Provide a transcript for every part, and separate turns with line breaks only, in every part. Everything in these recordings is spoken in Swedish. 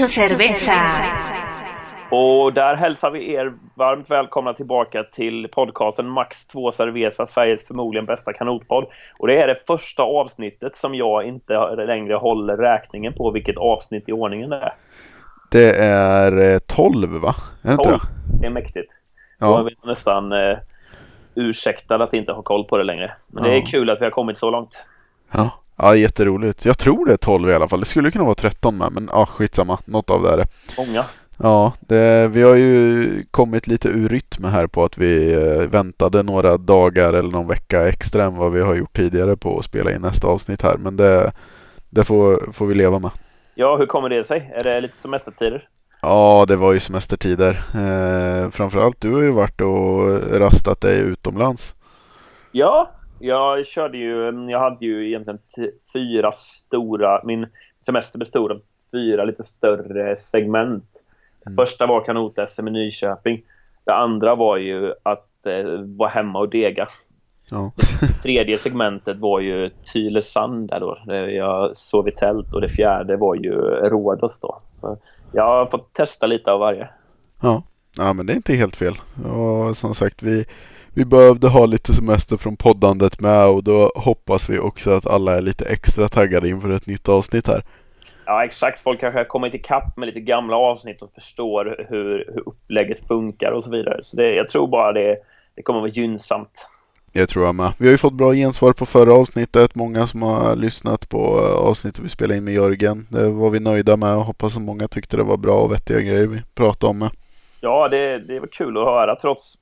Mucho cerveza.
Och där hälsar vi er varmt välkomna tillbaka till podcasten Max 2 Cerveza, Sveriges förmodligen bästa kanotpodd. Och det är det första avsnittet som jag inte längre håller räkningen på vilket avsnitt i ordningen det är.
Det är 12 va? Är det inte
12.
det?
Det är mäktigt.
Ja.
Då är vi nästan eh, ursäktade att inte ha koll på det längre. Men det är
Ja.
kul att vi har kommit så långt.
Ja. Ja, jätteroligt. Jag tror det är 12 i alla fall. Det skulle kunna vara 13 med, men ja, skitsamma. Något av det är det.
Många.
Ja, det, vi har ju kommit lite ur rytm här på att vi eh, väntade några dagar eller någon vecka extra än vad vi har gjort tidigare på att spela in nästa avsnitt här. Men det, det får, får vi leva med.
Ja, hur kommer det sig? Är det lite semestertider?
Ja, det var ju semestertider. Eh, framförallt du har ju varit och rastat dig utomlands.
Ja, jag körde ju, jag hade ju egentligen fyra stora, min semester bestod av fyra lite större segment.
Mm.
Första var kanot-SM i Nyköping. Det andra var ju att eh, vara hemma och dega.
Ja.
Tredje segmentet var ju Tylösand där då. där Jag sov i tält och det fjärde var ju Rhodos då. Så jag har fått testa lite av varje.
Ja. ja, men det är inte helt fel. Och som sagt, vi, vi behövde ha lite semester från poddandet med och då hoppas vi också att alla är lite extra taggade inför ett nytt avsnitt här.
Ja, exakt. Folk kanske har kommit ikapp med lite gamla avsnitt och förstår hur, hur upplägget funkar och så vidare. Så det, jag tror bara det, det kommer att vara gynnsamt.
Jag tror jag med. Vi har ju fått bra gensvar på förra avsnittet. Många som har lyssnat på eh, avsnittet vi spelade in med Jörgen. Det var vi nöjda med och hoppas att många tyckte det var bra och vettiga grejer vi pratade om. Med.
Ja, det, det var kul att höra trots...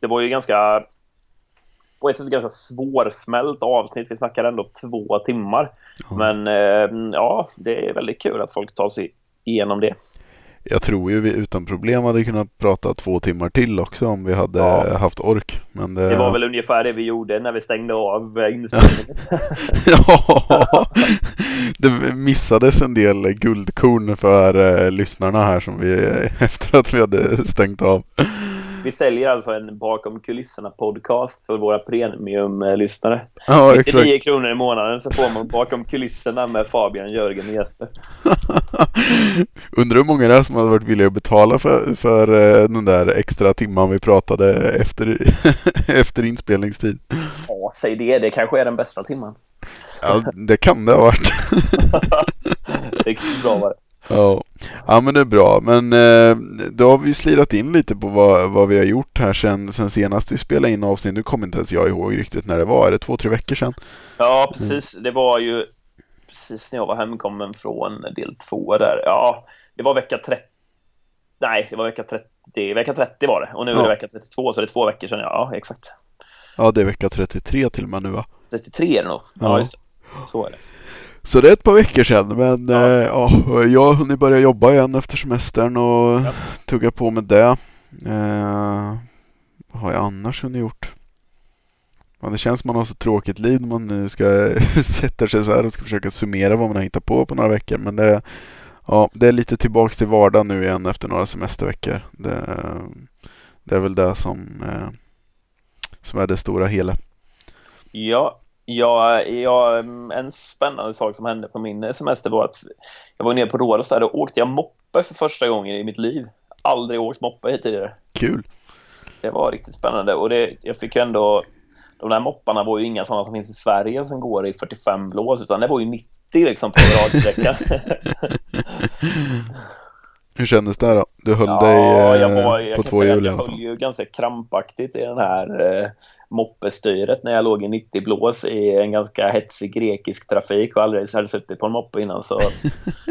Det var ju ganska... På ett sätt ganska svårsmält avsnitt. Vi snackade ändå två timmar.
Ja.
Men eh, ja, det är väldigt kul att folk tar sig igenom det.
Jag tror ju vi utan problem hade kunnat prata två timmar till också om vi hade
Ja.
haft ork. Men det,
Det var väl ungefär det vi gjorde när vi stängde av inspelningen.
ja, det missades en del guldkorn för eh, lyssnarna här som vi efter att vi hade stängt av.
Vi säljer alltså en bakom kulisserna podcast för våra premiumlyssnare.
Ja, exakt.
99 kronor i månaden så får man bakom kulisserna med Fabian, Jörgen och Jesper.
Undrar hur många det är som hade varit villiga att betala för, för eh, den där extra timman vi pratade efter, efter inspelningstid.
Ja, säg det. Det kanske är den bästa timman.
Ja, det kan det ha varit.
Riktigt bra var det.
Ja. ja, men det är bra. Men eh, då har vi slirat in lite på vad, vad vi har gjort här sen, sen senast vi spelade in avsnitt. Nu kommer inte ens jag ihåg riktigt när det var. Är det två, tre veckor sedan?
Ja, precis. Det var ju precis när jag var hemkommen från del två där. Ja, det var vecka 30. Nej, det var vecka 30. Vecka 30 var det. Och nu är
Ja.
det vecka 32, så det är två veckor sedan. Ja, exakt.
Ja, det är vecka 33 till och med nu va?
33 är det nog. Ja,
Ja.
just det. Så är det.
Så det är ett par veckor sedan, men
Ja.
Eh, ja, jag har hunnit börja jobba igen efter semestern och
Ja.
tugga på med det. Eh, vad har jag annars hunnit gjort? Ja, det känns som man har så tråkigt liv när man nu ska sätta sig så här och ska försöka summera vad man har hittat på på några veckor. Men det, ja, det är lite tillbaks till vardag nu igen efter några semesterveckor. Det, det är väl det som, eh, som är det stora hela.
Ja, ja, ja, en spännande sak som hände på min semester var att jag var nere på Rhodos där och åkte jag moppe för första gången i mitt liv. Aldrig åkt moppe tidigare.
Kul!
Det var riktigt spännande och det, jag fick ju ändå... De där mopparna var ju inga sådana som finns i Sverige som går i 45 blås utan det var ju 90 liksom på radsträckan.
Hur kändes det då? Du höll
ja,
dig eh,
jag var, jag
på två hjul
jag höll ju ganska krampaktigt i den här eh, moppestyret när jag låg i 90 blås i en ganska hetsig grekisk trafik och aldrig hade suttit på en moppe innan så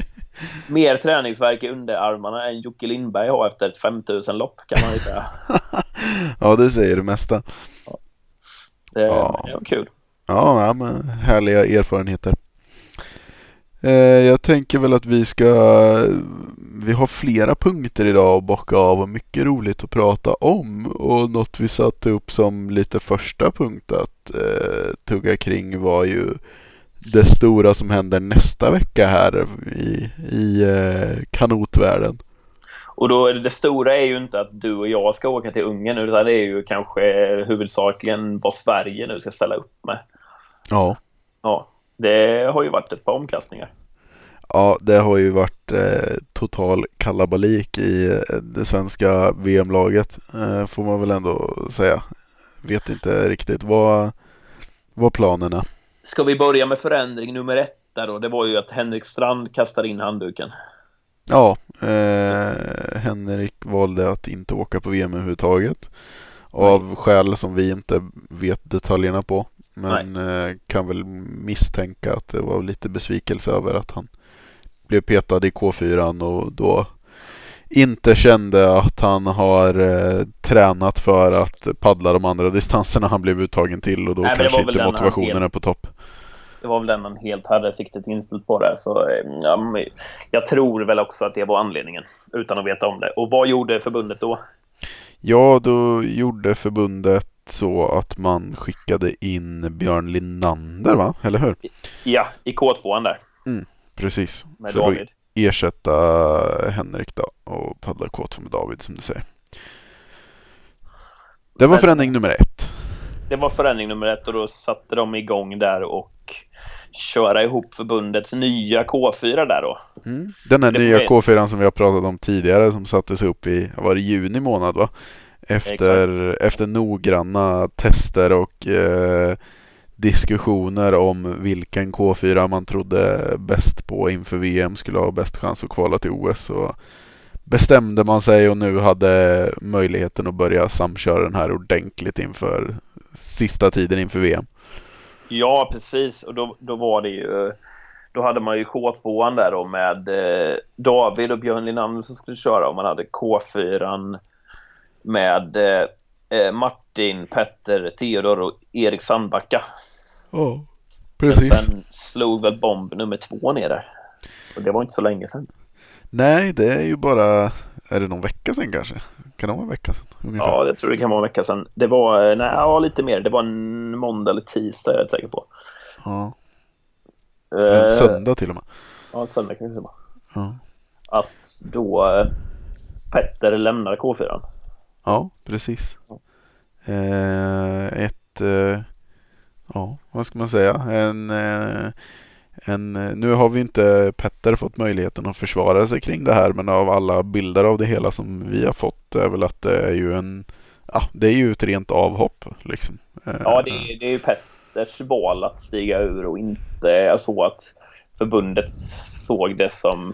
mer träningsverk i underarmarna än Jocke Lindberg har efter ett 5000-lopp kan man ju säga.
Ja, det säger det mesta.
Det,
Ja.
det var kul.
Ja, ja men härliga erfarenheter. Eh, jag tänker väl att vi ska... Vi har flera punkter idag att bocka av och mycket roligt att prata om. Och något vi satte upp som lite första punkt att eh, tugga kring var ju det stora som händer nästa vecka här i, i eh, kanotvärlden.
Och då är det, det stora är ju inte att du och jag ska åka till Ungern utan det är ju kanske huvudsakligen vad Sverige nu ska ställa upp med.
Ja.
Ja, det har ju varit ett par omkastningar.
Ja, det har ju varit eh, total kalabalik i eh, det svenska VM-laget, eh, får man väl ändå säga. Vet inte riktigt vad, vad planen är.
Ska vi börja med förändring nummer ett där då? Det var ju att Henrik Strand kastade in handduken.
Ja, eh, Henrik valde att inte åka på VM överhuvudtaget. Av Nej. skäl som vi inte vet detaljerna på. Men eh, kan väl misstänka att det var lite besvikelse över att han blev petad i K4 och då inte kände att han har eh, tränat för att paddla de andra distanserna han blev uttagen till och då Nej, kanske inte motivationen helt, är på topp.
Det var väl den han helt hade siktet inställt på där. Så, eh, ja, jag tror väl också att det var anledningen utan att veta om det. Och vad gjorde förbundet då?
Ja, då gjorde förbundet så att man skickade in Björn Linander, va? Eller hur?
Ja, i K2 där.
Mm, precis.
Med För David. Att
ersätta Henrik då och paddla K2 med David som du säger. Det var förändring nummer ett.
Det var förändring nummer ett och då satte de igång där och köra ihop förbundets nya K4 där då.
Mm. Den här nya K4 som vi har pratat om tidigare som sattes upp i, var det juni månad va? Efter, efter noggranna tester och eh, diskussioner om vilken K4 man trodde bäst på inför VM skulle ha bäst chans att kvala till OS. Så bestämde man sig och nu hade möjligheten att börja samköra den här ordentligt inför sista tiden inför VM.
Ja, precis. Och då, då var det ju... Då hade man ju K2 där då med eh, David och Björn Linander som skulle köra och man hade K4 med eh, eh, Martin, Petter, Theodor och Erik Sandbacka.
Ja, precis.
Men sen slog väl bomb nummer två ner där. Och det var inte så länge sedan.
Nej, det är ju bara, är det någon vecka sedan kanske? Kan det vara en vecka sedan?
Ungefär? Ja, jag tror det kan vara en vecka sedan. Det var, nej, ja, lite mer. Det var en måndag eller tisdag, jag är rätt säker på.
Ja. En uh, söndag till och med.
Ja, en söndag kan det vara. Ja. Att då eh, Petter lämnar K4.
Ja, precis. Ja. Eh, ett, eh, ja, vad ska man säga? En, eh, en, eh, nu har vi inte Petter fått möjligheten att försvara sig kring det här men av alla bilder av det hela som vi har fått är väl att det är ju en Ja, det är ju ett rent avhopp liksom.
Eh, ja, det är, det är ju Petters val att stiga ur och inte så att förbundet såg det som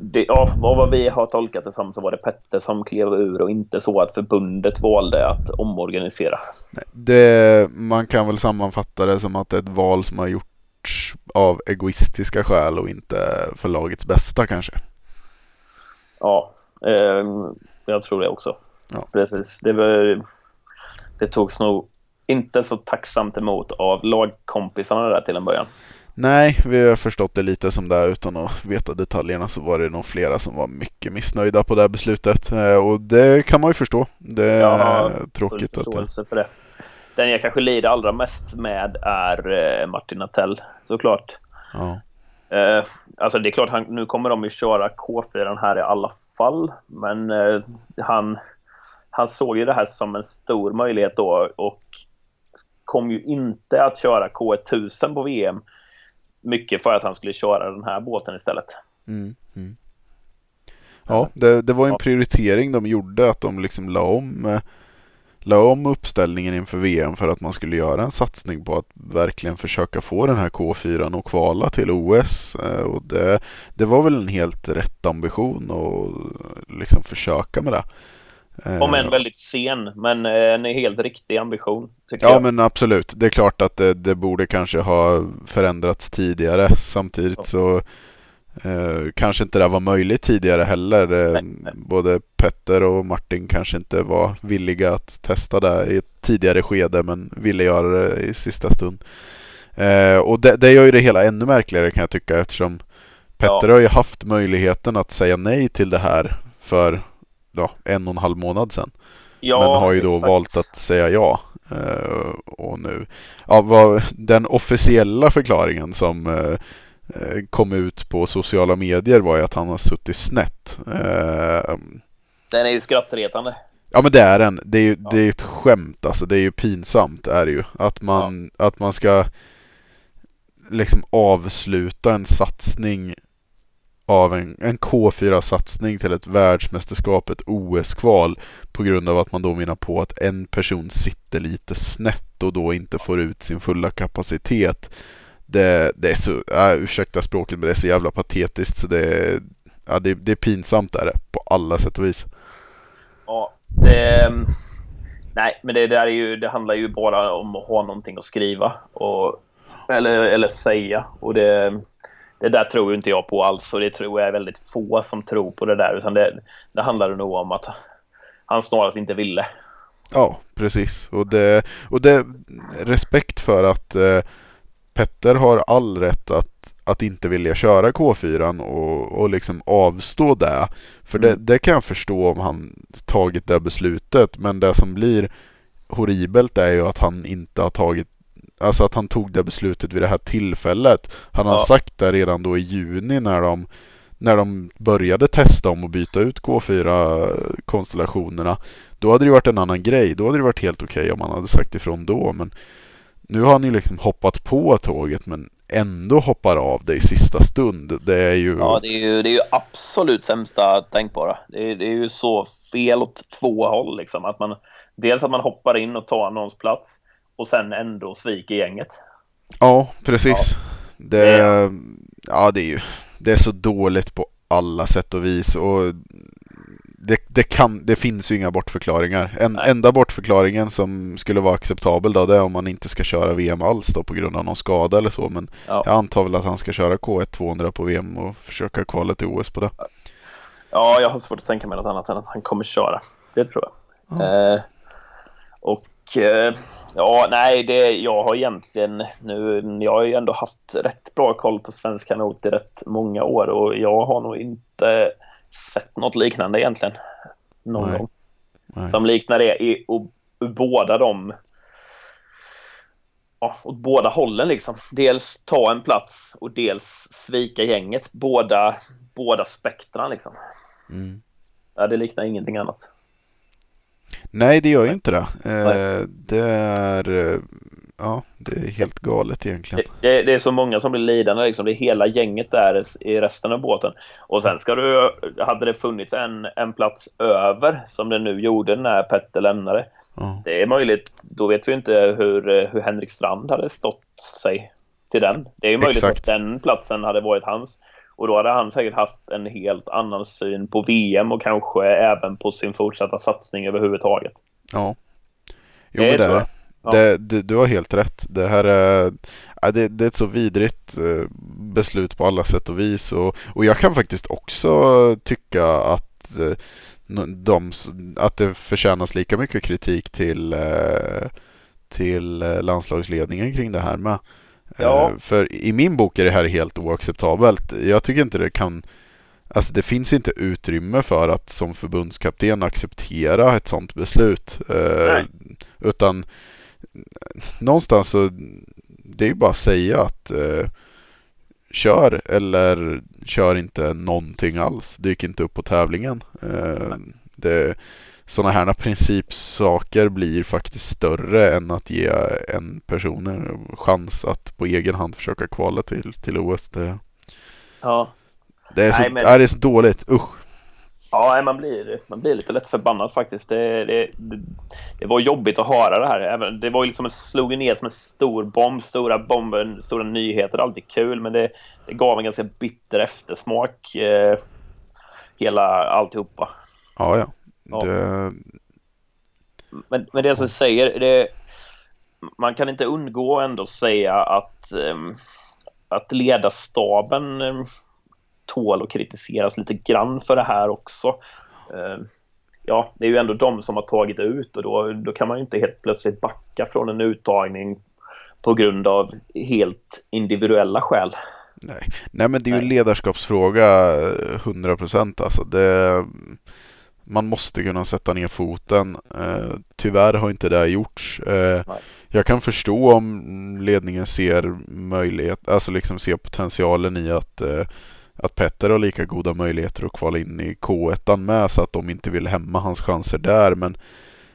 det, ja, vad vi har tolkat det som så var det Petter som klev ur och inte så att förbundet valde att omorganisera.
Det, man kan väl sammanfatta det som att det är ett val som har gjorts av egoistiska skäl och inte för lagets bästa kanske.
Ja, eh, jag tror det också. Ja. Precis. Det, var, det togs nog inte så tacksamt emot av lagkompisarna där till en början.
Nej, vi har förstått det lite som det är utan att veta detaljerna så var det nog flera som var mycket missnöjda på det här beslutet eh, och det kan man ju förstå. Det är ja, tråkigt att det...
för det. Den jag kanske lider allra mest med är eh, Martin Attell såklart.
Ja.
Eh, alltså det är klart, han, nu kommer de ju köra K4 här i alla fall, men han, han såg ju det här som en stor möjlighet då och kom ju inte att köra K1000 på VM mycket för att han skulle köra den här båten istället.
Mm, mm. Ja, det, det, var en prioritering de gjorde att de liksom la om, eh, la om uppställningen inför VM för att man skulle göra en satsning på att verkligen försöka få den här K4 och kvala till OS. Eh, och det, det var väl en helt rätt ambition att liksom försöka med det.
Om än väldigt sen, men en helt riktig ambition.
ja, jag. men absolut. Det är klart att det, det, borde kanske ha förändrats tidigare. Samtidigt så eh, kanske inte det var möjligt tidigare heller. Eh, nej, nej. Både Petter och Martin kanske inte var villiga att testa det i ett tidigare skede, men ville göra det i sista stund. Eh, och det, det gör ju det hela ännu märkligare kan jag tycka eftersom Petter ja. har ju haft möjligheten att säga nej till det här för ja, en och en halv månad sedan. Ja, men har ju då exakt. valt att säga ja. Uh, och nu, ja, vad, den officiella förklaringen som uh, kom ut på sociala medier var ju att han har suttit snett. Uh,
den är ju skrattretande.
Ja men det är den. Det är ju ja. det är ett skämt alltså. Det är ju pinsamt är det ju. Att man, ja. att man ska liksom avsluta en satsning av en, en K4-satsning till ett världsmästerskap, ett OS-kval på grund av att man då menar på att en person sitter lite snett och då inte får ut sin fulla kapacitet. Det, det är så, äh, ursäkta språket, men det är så jävla patetiskt så det, ja, det, det är pinsamt är det på alla sätt och vis.
Ja, det, nej, men det där är ju, det handlar ju bara om att ha någonting att skriva och, eller, eller säga. Och det, det där tror inte jag på alls och det tror jag är väldigt få som tror på det där. Utan det, det handlar nog om att han snarast inte ville.
Ja, precis. Och det, och det respekt för att eh, Petter har all rätt att, att inte vilja köra K4 och, och liksom avstå det. För det, mm. det kan jag förstå om han tagit det beslutet. Men det som blir horribelt är ju att han inte har tagit Alltså att han tog det beslutet vid det här tillfället. Han ja. har sagt det redan då i juni när de när de började testa om att byta ut K4-konstellationerna. Då hade det varit en annan grej. Då hade det varit helt okej okay om han hade sagt ifrån då. Men nu har han ju liksom hoppat på tåget men ändå hoppar av det i sista stund. Det är ju...
Ja, det är ju, det är ju absolut sämsta tänkbara. Det är, det är ju så fel åt två håll liksom. Att man, dels att man hoppar in och tar någons plats och sen ändå sviker gänget.
Ja, precis. Ja. Det, ja, det är ju det är så dåligt på alla sätt och vis. Och det, det, kan, det finns ju inga bortförklaringar. En, enda bortförklaringen som skulle vara acceptabel då, det är om man inte ska köra VM alls då på grund av någon skada eller så. Men ja. jag antar väl att han ska köra K1 200 på VM och försöka kvala till OS på det.
Ja, jag har svårt att tänka mig något annat än att han kommer köra. Det tror jag. Ja. Eh, och eh, ja, nej, det, jag har egentligen nu, jag har ju ändå haft rätt bra koll på svensk kanot i rätt många år och jag har nog inte sett något liknande egentligen. Någon Nej. gång. Nej. Som liknar det i och, och båda de ja, åt båda hållen liksom. Dels ta en plats och dels svika gänget. Båda, båda spektran liksom. Mm. Ja, det liknar ingenting annat.
Nej, det gör ju inte det. Eh, det är eh, ja, det är helt galet egentligen.
Det, det, är så många som blir lidande liksom. Det är hela gänget där i resten av båten. Och sen ska du, hade det funnits en, en plats över som det nu gjorde när Petter lämnade. Mm. Det är möjligt, då vet vi inte hur, hur Henrik Strand hade stått sig till den. Det är ju möjligt Exakt. att den platsen hade varit hans. Och då hade han säkert haft en helt annan syn på VM och kanske även på sin fortsatta satsning överhuvudtaget.
Ja. Jo, det, det är det. Ja. Det, det, du har helt rätt. Det här är, det, det är ett så vidrigt eh, beslut på alla sätt och vis. Och, och jag kan faktiskt också tycka att, eh, de, att det förtjänas lika mycket kritik till, eh, till landslagsledningen kring det här med. Ja. För i min bok är det här helt oacceptabelt. Jag tycker inte det kan Alltså det finns inte utrymme för att som förbundskapten acceptera ett sådant beslut. Nej. Utan någonstans så det är ju bara att säga att eh, kör eller kör inte någonting alls. Dyk inte upp på tävlingen. Eh, det, sådana här principsaker blir faktiskt större än att ge en person en chans att på egen hand försöka kvala till, till OS. Det,
ja.
det, är så, Nej, men... det är så dåligt, usch.
Ja, man blir, man blir lite lätt förbannad faktiskt. Det, det, det, var jobbigt att höra det här. Även, det var liksom slog ner som en stor bomb. Stora bomber, stora nyheter, alltid kul. Men det, det gav en ganska bitter eftersmak. Eh, hela alltihopa.
Ja, ja. Det...
Men, men det som säger, det, man kan inte undgå ändå säga att, um, att ledarstaben um, tål att kritiseras lite grann för det här också. Uh, ja, det är ju ändå de som har tagit ut och då, då kan man ju inte helt plötsligt backa från en uttagning på grund av helt individuella skäl.
Nej, Nej men det är ju en ledarskapsfråga 100% alltså. Det, man måste kunna sätta ner foten. Eh, tyvärr har inte det gjorts. Eh, jag kan förstå om ledningen ser möjlighet, alltså liksom ser potentialen i att eh, att Petter har lika goda möjligheter att kvala in i K1 med så att de inte vill hämma hans chanser där. Men,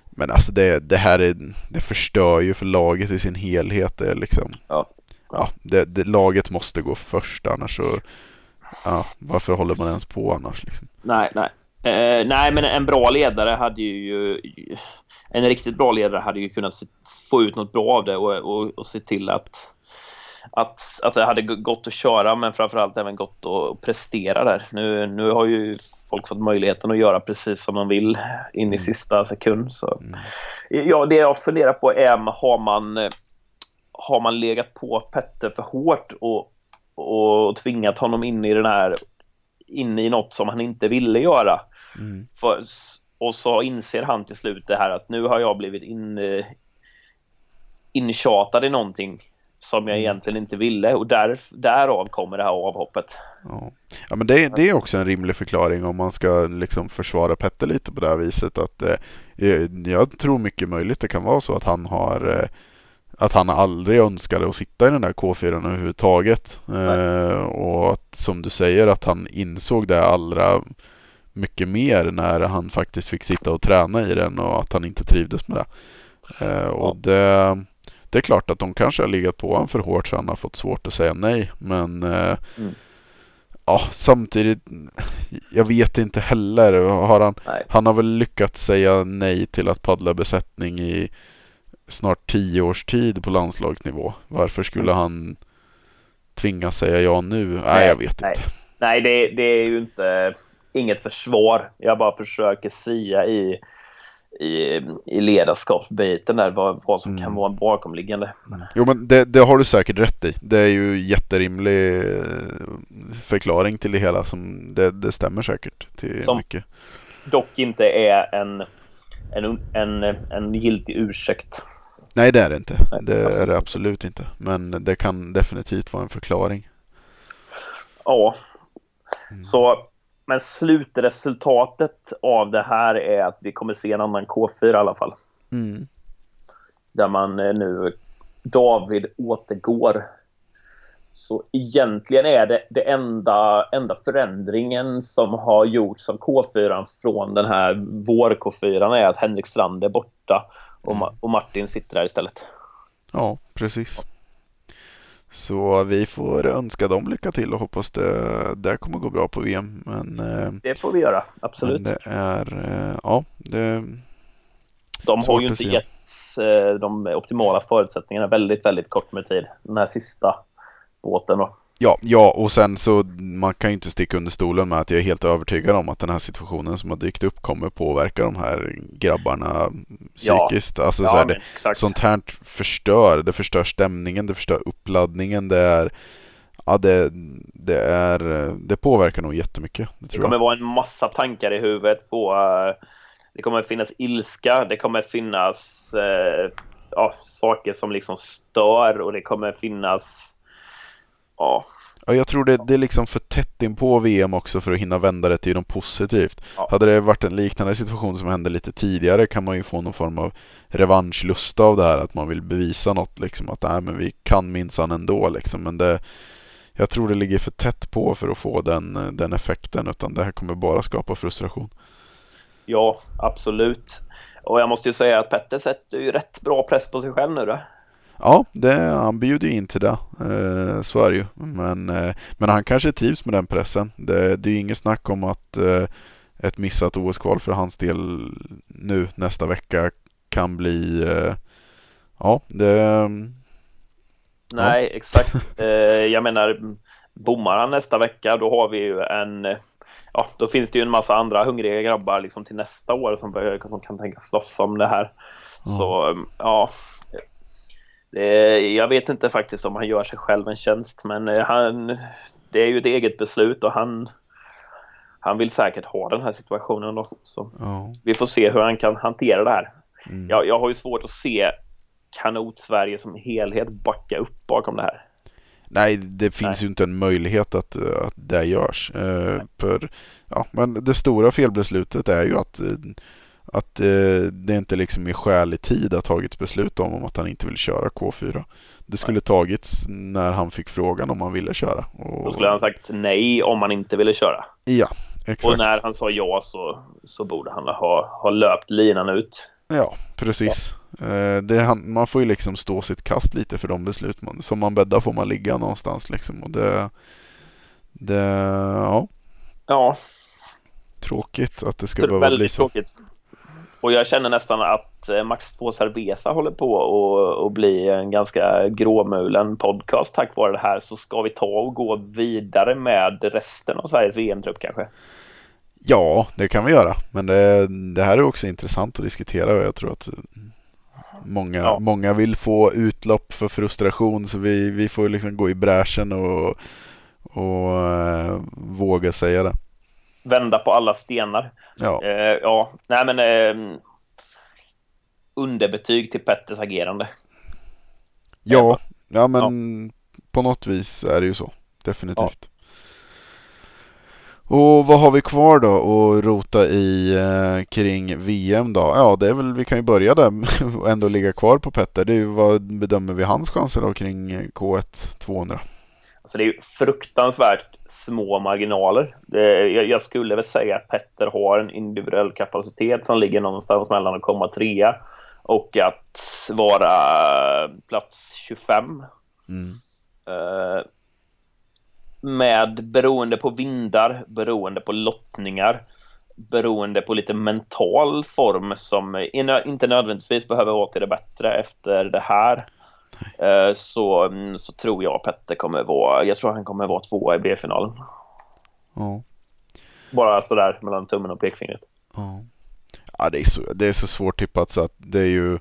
men alltså det, det här är, det förstör ju för laget i sin helhet. Det liksom, ja. ja det, det, laget måste gå först annars så ja, varför håller man ens på annars liksom?
Nej, nej. Eh, nej, men en bra ledare hade ju... En riktigt bra ledare hade ju kunnat få ut något bra av det och, och, och se till att, att, att det hade gått att köra men framförallt även gått att prestera där. Nu, nu har ju folk fått möjligheten att göra precis som de vill in i mm. sista sekund. Så. Mm. Ja, det jag funderar på är har man, har man legat på Petter för hårt och, och tvingat honom in i den här in i något som han inte ville göra. Mm. För, och så inser han till slut det här att nu har jag blivit in, intjatad i någonting som jag mm. egentligen inte ville och där, därav kommer det här avhoppet.
Ja, ja men det, det är också en rimlig förklaring om man ska liksom försvara Petter lite på det här viset. att eh, Jag tror mycket möjligt det kan vara så att han har eh, att han aldrig önskade att sitta i den där K4 överhuvudtaget. Eh, och att, som du säger att han insåg det allra mycket mer när han faktiskt fick sitta och träna i den och att han inte trivdes med det. Eh, och det, det är klart att de kanske har legat på honom för hårt så han har fått svårt att säga nej. Men eh, mm. ja, samtidigt, jag vet inte heller. Har han, han har väl lyckats säga nej till att paddla besättning i snart tio års tid på landslagsnivå. Varför skulle mm. han tvingas säga ja nu? Nej, nej jag vet
nej.
inte.
Nej, det, det, är ju inte inget försvar. Jag bara försöker sia i, i, i ledarskapsbiten där, vad, vad som mm. kan vara bakomliggande.
Jo, men det, det, har du säkert rätt i. Det är ju jätterimlig eh, förklaring till det hela. Som, det, det stämmer säkert till som mycket.
Dock inte är en, en, en, en giltig ursäkt.
Nej, det är det inte. Det är det absolut inte. Men det kan definitivt vara en förklaring.
Ja. Mm. Så, men slutresultatet av det här är att vi kommer se en annan K4 i alla fall. Mm. Där man eh, nu, David återgår. Så egentligen är det, det enda, enda förändringen som har gjorts av K4 från den här vår K4 är att Henrik Strand är borta och, Ma och Martin sitter där istället.
Ja, precis. Så vi får önska dem lycka till och hoppas det, det kommer gå bra på VM. Men,
eh, det får vi göra, absolut.
det är, eh, ja, det
De har ju inte getts eh, de optimala förutsättningarna väldigt, väldigt kort med tid. Den här sista båten då.
Ja, ja, och sen så man kan ju inte sticka under stolen med att jag är helt övertygad om att den här situationen som har dykt upp kommer påverka de här grabbarna psykiskt. Ja, alltså, ja, så här, det, sånt här förstör. Det förstör stämningen, det förstör uppladdningen. Det är, ja, det, det, är, det påverkar nog jättemycket.
Det, det kommer jag. vara en massa tankar i huvudet på uh, det kommer finnas ilska, det kommer finnas uh, ja, saker som liksom stör och det kommer finnas ja.
Ja, jag tror det, det är liksom för tätt in på VM också för att hinna vända det till något positivt. Ja. Hade det varit en liknande situation som hände lite tidigare kan man ju få någon form av revanschlust av det här. Att man vill bevisa något liksom. Att nej, men vi kan minsann ändå liksom. Men det, jag tror det ligger för tätt på för att få den, den effekten. Utan det här kommer bara skapa frustration.
Ja, absolut. Och jag måste ju säga att Petter sätter ju rätt bra press på sig själv nu då.
Ja, det, han bjuder ju in till det. Eh, så är det ju. Men, eh, men han kanske trivs med den pressen. Det, det är ju inget snack om att eh, ett missat OS-kval för hans del nu nästa vecka kan bli... Eh, ja, det...
Nej, ja. exakt. Eh, jag menar, bommar han nästa vecka då har vi ju en... Ja, då finns det ju en massa andra hungriga grabbar liksom till nästa år som, som kan tänka slåss om det här. Ja. Så ja, jag vet inte faktiskt om han gör sig själv en tjänst, men eh, han, det är ju ett eget beslut och han, han vill säkert ha den här situationen då. Så oh. vi får se hur han kan hantera det här. Mm. Jag, jag har ju svårt att se Kanot-Sverige som helhet backa upp bakom det här.
Nej, det finns Nej. ju inte en möjlighet att, att det görs. Eh, för, ja, men det stora felbeslutet är ju att eh, att eh, det inte liksom i skälig tid har tagits beslut om, om att han inte vill köra K4. Det skulle nej. tagits när han fick frågan om han ville köra.
Och... Då skulle han sagt nej om han inte ville köra.
Ja, exakt.
Och när han sa ja så, så borde han ha, ha löpt linan ut.
Ja, precis. Ja. Eh, det, man får ju liksom stå sitt kast lite för de beslut man, som man bäddar får man ligga någonstans liksom. Och det, Det, ja,
Ja,
tråkigt att det ska
tr-
behöva bli så.
tråkigt. Och jag känner nästan att eh, Max 2 Cerveza håller på att- bli en ganska gråmulen podcast tack vare det här. Så ska vi ta och gå vidare med resten av Sveriges VM-trupp kanske?
Ja, det kan vi göra. Men det, det här är också intressant att diskutera och jag tror att många,
Ja.
många vill få utlopp för frustration så vi, vi får liksom gå i bräschen och, och eh, våga säga det.
Vända på alla stenar.
Ja,
Eh, ja, nej men eh, underbetyg till Petters agerande.
ja, ja men på något vis är det ju så. Definitivt. Och vad har vi kvar då att rota i eh, kring VM då? Ja, det är väl, vi kan ju börja där och ändå ligga kvar på Petter. Det är ju, vad bedömer vi hans chanser då kring eh, K1 200?
Alltså det är fruktansvärt små marginaler. Jag, skulle väl säga att Petter har en individuell kapacitet som ligger någonstans mellan att komma trea och att vara plats 25.
Mm.
Eh, med beroende på vindar, beroende på lottningar, beroende på lite mental form som in- inte nödvändigtvis behöver vara till det bättre efter det här. Eh, så, mm, så tror jag Petter kommer vara, jag tror han kommer vara tvåa i B-finalen.
Ja.
Bara sådär mellan tummen och pekfingret.
Ja, ja det, är så, det är så svårt tippat så att det är ju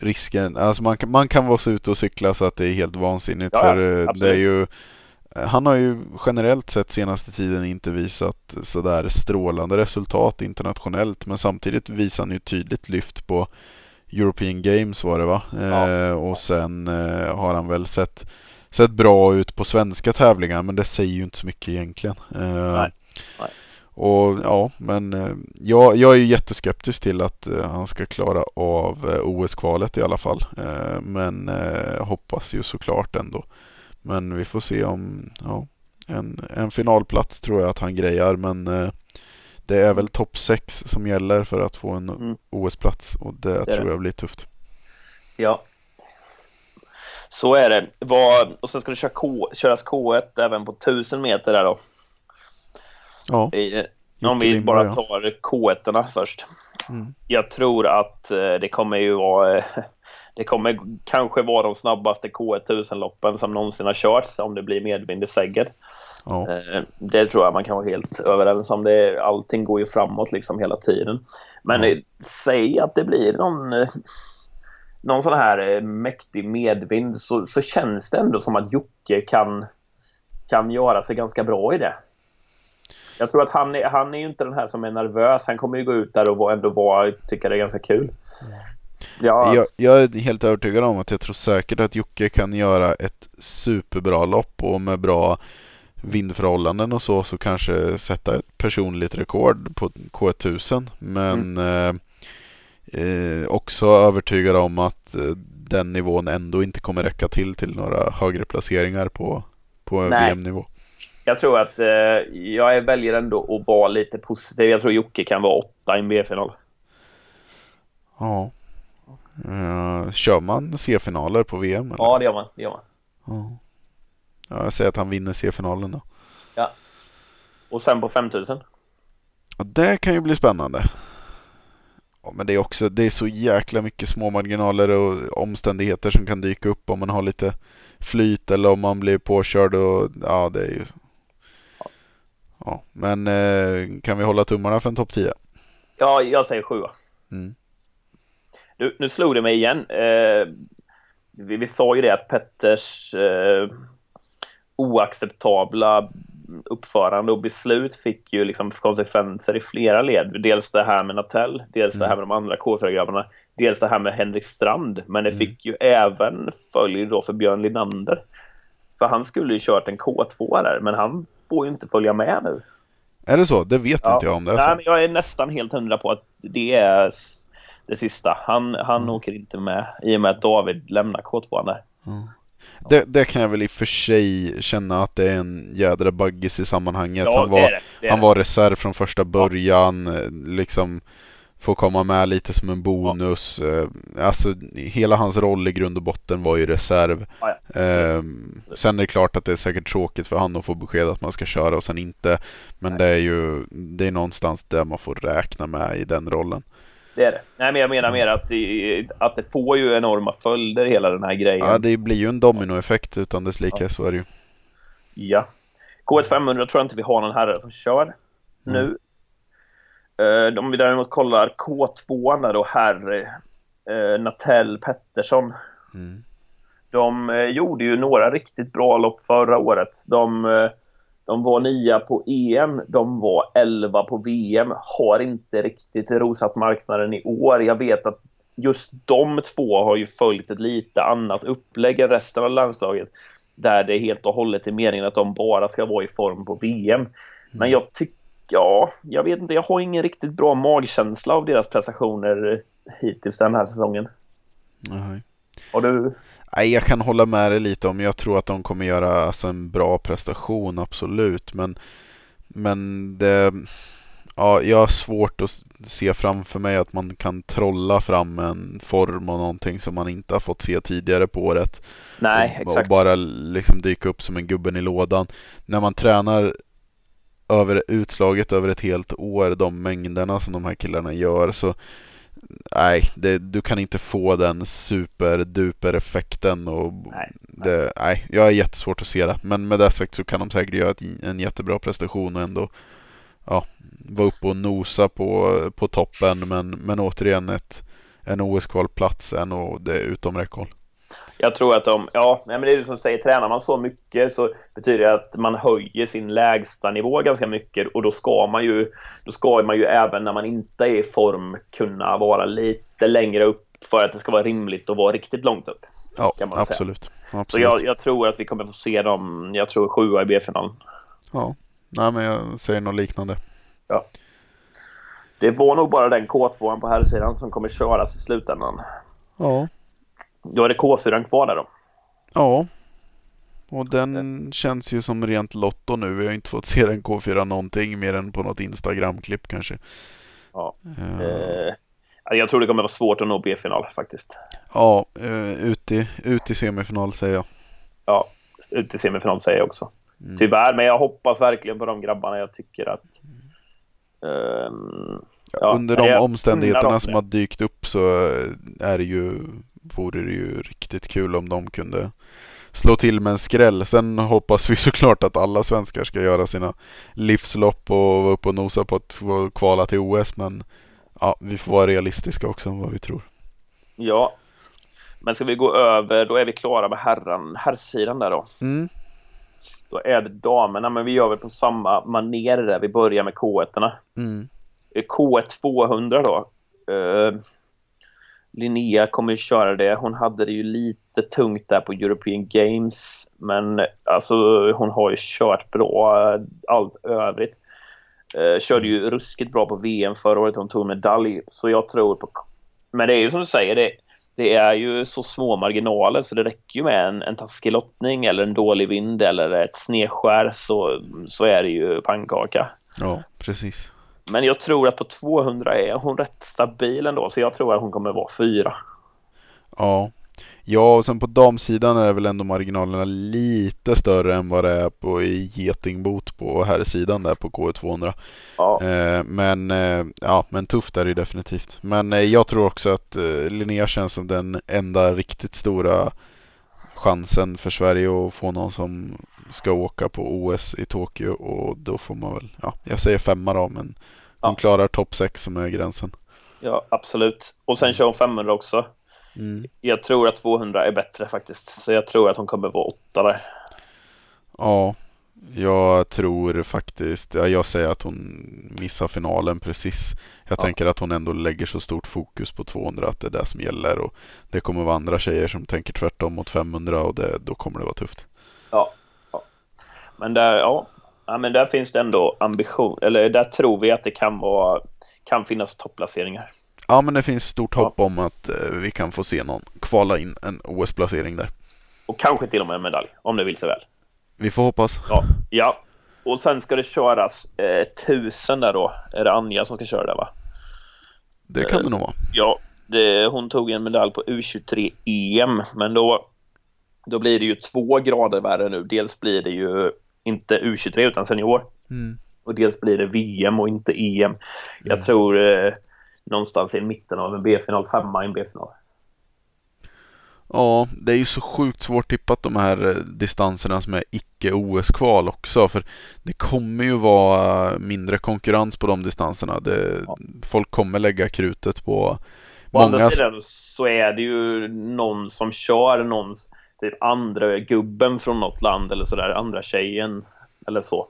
risken. Alltså man kan, man kan vara så ute och cykla så att det är helt vansinnigt.
Ja, ja,
för eh, det är ju, han har ju generellt sett senaste tiden inte visat sådär strålande resultat internationellt. Men samtidigt visar han ju tydligt lyft på European Games var det va?
Ja.
Eh, och sen eh, har han väl sett, sett bra ut på svenska tävlingar men det säger ju inte så mycket egentligen. Eh,
Nej. Nej.
och ja, men jag, jag är ju jätteskeptisk till att han ska klara av OS-kvalet i alla fall. Men hoppas ju såklart ändå. Men vi får se om, ja, en, en finalplats tror jag att han grejar. Men det är väl topp 6 som gäller för att få en
Mm.
OS-plats. Och det,
är
tror
det.
jag blir tufft.
Ja. Så är det. Vad, och sen ska det köra K, köras K1 även på 1000 meter där då.
Ja,
I, om vi bara
ja.
tar K1 först.
Mm.
Jag tror att eh, det kommer ju vara... Det kommer kanske vara de snabbaste K1000-loppen som någonsin har körts om det blir medvind i Säggen.
Ja,
Eh, Det tror jag man kan vara helt överens om. Det, allting går ju framåt liksom hela tiden. Men
Ja.
eh, säg att det blir någon, eh, någon sån här mäktig medvind så, så känns det ändå som att Jocke kan, kan göra sig ganska bra i det. Jag tror att han är, han är ju inte den här som är nervös. Han kommer ju gå ut där och ändå vara, tycka det är ganska kul. Ja,
Jag, jag är helt övertygad om att jag tror säkert att Jocke kan göra ett superbra lopp och med bra vindförhållanden och så så kanske sätta ett personligt rekord på K1000. Men eh, eh, också övertygad om att eh, den nivån ändå inte kommer räcka till till några högre placeringar på, på. VM-nivå.
jag tror att eh, jag väljer ändå att vara lite positiv. Jag tror Jocke kan vara åtta i en B-final.
Ja. Eh, kör man C-finaler på VM? Eller?
Ja, det gör man. Det gör man.
Ja. Ja. Jag säger att han vinner C-finalen då.
Och sen på 5000.
Ja, det kan ju bli spännande. Ja, men det är också det är så jäkla mycket små marginaler och omständigheter som kan dyka upp om man har lite flyt eller om man blir påkörd och ja, det är ju. Ja, men eh, kan vi hålla tummarna för en topp 10?
Ja, jag säger sjua.
Mm.
Du, nu slog det mig igen. Eh, vi, vi sa ju det att Petters eh, oacceptabla uppförande och beslut fick ju liksom konsekvenser i flera led. Dels det här med Natell, dels det här med de andra K4-grabbarna, dels det här med Henrik Strand. Men det fick ju även följd då för Björn Linander. För han skulle ju kört en K2 där, men han får ju inte följa med nu.
Är det så? Det vet
Ja.
inte jag om det är
Nej,
så.
men jag är nästan helt hundra på att det är det sista. Han, han
Mm.
åker inte med i och med att David lämnar K2 där.
Det. Det kan jag väl i och för sig känna att det är en jädra baggis i sammanhanget. han var,
det det. det,
Han
det.
var reserv från första början. eh, Liksom får komma med lite som en bonus. Ja. Alltså hela hans roll i grund och botten var ju reserv.
Ja,
ja. Eh, sen är det klart att det är säkert tråkigt för han att få besked att man ska köra och sen inte. Men Nej. det är ju det är någonstans där man får räkna med i den rollen.
Det är det. Nej, men jag menar mer att det, att det får ju enorma följder hela den här grejen.
Ja, det blir ju en dominoeffekt utan dess like, ja. så är det ju.
Ja. K1 500 tror jag inte vi har någon herre som kör mm. nu. Uh, om vi däremot kollar K2 där då, herr uh, Natell Pettersson. Mm. De uh, gjorde ju några riktigt bra lopp förra året. De, de var nia på EM, de var elva på VM. Har inte riktigt rosat marknaden i år. Jag vet att just de två har ju följt ett lite annat upplägg än resten av landslaget. Där det helt och hållet är meningen att de bara ska vara i form på VM. Men jag tycker ja, jag vet inte. Jag har ingen riktigt bra magkänsla av deras prestationer hittills den här säsongen.
Nej.
Har du?
Nej, jag kan hålla med dig lite om. Jag tror att de kommer göra alltså, en bra prestation, absolut. Men, men det, ja, jag har svårt att se framför mig att man kan trolla fram en form och någonting som man inte har fått se tidigare på året.
Nej,
och,
exakt.
Och bara liksom dyka upp som en gubben i lådan. När man tränar över utslaget över ett helt år, de mängderna som de här killarna gör så nej, det, du kan inte få den superduper effekten och nej, det, nej, jag har jättesvårt att se det. Men med det sagt så kan de säkert göra en jättebra prestation och ändå ja, vara uppe och nosa på, på toppen. Men, men återigen ett, en OS-kvalplats är nog det utom räckhåll.
Jag tror att de, ja, men det är ju som säger, tränar man så mycket så betyder det att man höjer sin lägsta nivå ganska mycket och då ska man ju, då ska man ju även när man inte är i form kunna vara lite längre upp för att det ska vara rimligt att vara riktigt långt upp.
Ja, absolut. absolut.
Så jag, jag, tror att vi kommer få se dem, jag tror sjua i B-finalen.
Ja, nej men jag säger något liknande.
Ja. Det var nog bara den K2 på här sidan som kommer köras i slutändan.
Ja.
Då är det K4 kvar där då.
Ja. Och den känns ju som rent lotto nu. Vi har inte fått se den K4 någonting mer än på något Instagram-klipp kanske.
Ja. Uh. Eh, jag tror det kommer vara svårt att nå B-final faktiskt.
Ja, uh, ut, i, ut i semifinal säger jag.
Ja, ut i semifinal säger jag också. Mm. Tyvärr, men jag hoppas verkligen på de grabbarna. Jag tycker att... Um,
ja, Under de omständigheterna som har dykt upp så är det ju vore det ju riktigt kul om de kunde slå till med en skräll. Sen hoppas vi såklart att alla svenskar ska göra sina livslopp och vara uppe och nosa på att kvala till OS. Men ja, vi får vara realistiska också om vad vi tror.
Ja, men ska vi gå över, då är vi klara med herran, herrsidan där då.
Mm.
Då är det damerna, men vi gör väl på samma maner där. Vi börjar med K1.
Mm.
K1 200 då. Uh, Linnea kommer ju köra det. Hon hade det ju lite tungt där på European Games. Men alltså hon har ju kört bra eh, allt övrigt. Eh, körde ju ruskigt bra på VM förra året. Hon tog medalj. Så jag tror på... Men det är ju som du säger, det, det är ju så små marginaler så det räcker ju med en, en taskig lottning eller en dålig vind eller ett snedskär så, så är det ju pannkaka.
Ja, precis.
Men jag tror att på 200 är hon rätt stabil ändå, så jag tror att hon kommer vara fyra.
Ja. Ja, och sen på damsidan är väl ändå marginalerna lite större än vad det är på i getingbot på här sidan där på K200.
Ja.
Eh, men, eh, ja, men tufft är det definitivt. Men eh, jag tror också att eh, Linnea känns som den enda riktigt stora chansen för Sverige att få någon som ska åka på OS i Tokyo och då får man väl, ja, jag säger femma då, men hon ja. klarar topp sex som är gränsen.
Ja, absolut. Och sen kör hon 500 också.
Mm.
Jag tror att 200 är bättre faktiskt, så jag tror att hon kommer vara åtta där.
Ja, jag tror faktiskt, ja, jag säger att hon missar finalen precis. Jag ja. tänker att hon ändå lägger så stort fokus på 200 att det är det som gäller och det kommer vara andra tjejer som tänker tvärtom mot 500 och det, då kommer det vara tufft.
Men, där, ja. ja, men där finns det ändå ambition, eller där tror vi att det kan, vara, kan finnas topplaceringar.
Ja, men det finns stort hopp ja. om att eh, vi kan få se någon kvala in en OS-placering där.
Och kanske till och med en medalj, om det vill sig väl.
Vi får hoppas.
Ja, ja. och sen ska det köras eh, tusen där då. Är det Anja som ska köra det va?
Det kan det nog vara.
Ja, det, hon tog en medalj på U23-EM, men då, då blir det ju två grader värre nu. Dels blir det ju inte U23 utan senior.
Mm.
Och dels blir det VM och inte EM. Jag tror eh, någonstans i mitten av en B-final, femma i en B-final.
Ja, det är ju så sjukt svårt tippat de här eh, distanserna som är icke OS-kval också. För det kommer ju vara mindre konkurrens på de distanserna. Det,
Ja.
Folk kommer lägga krutet på
Å andra
många...
sidan så är det ju någon som kör någons typ andra gubben från något land eller sådär, andra tjejen eller så.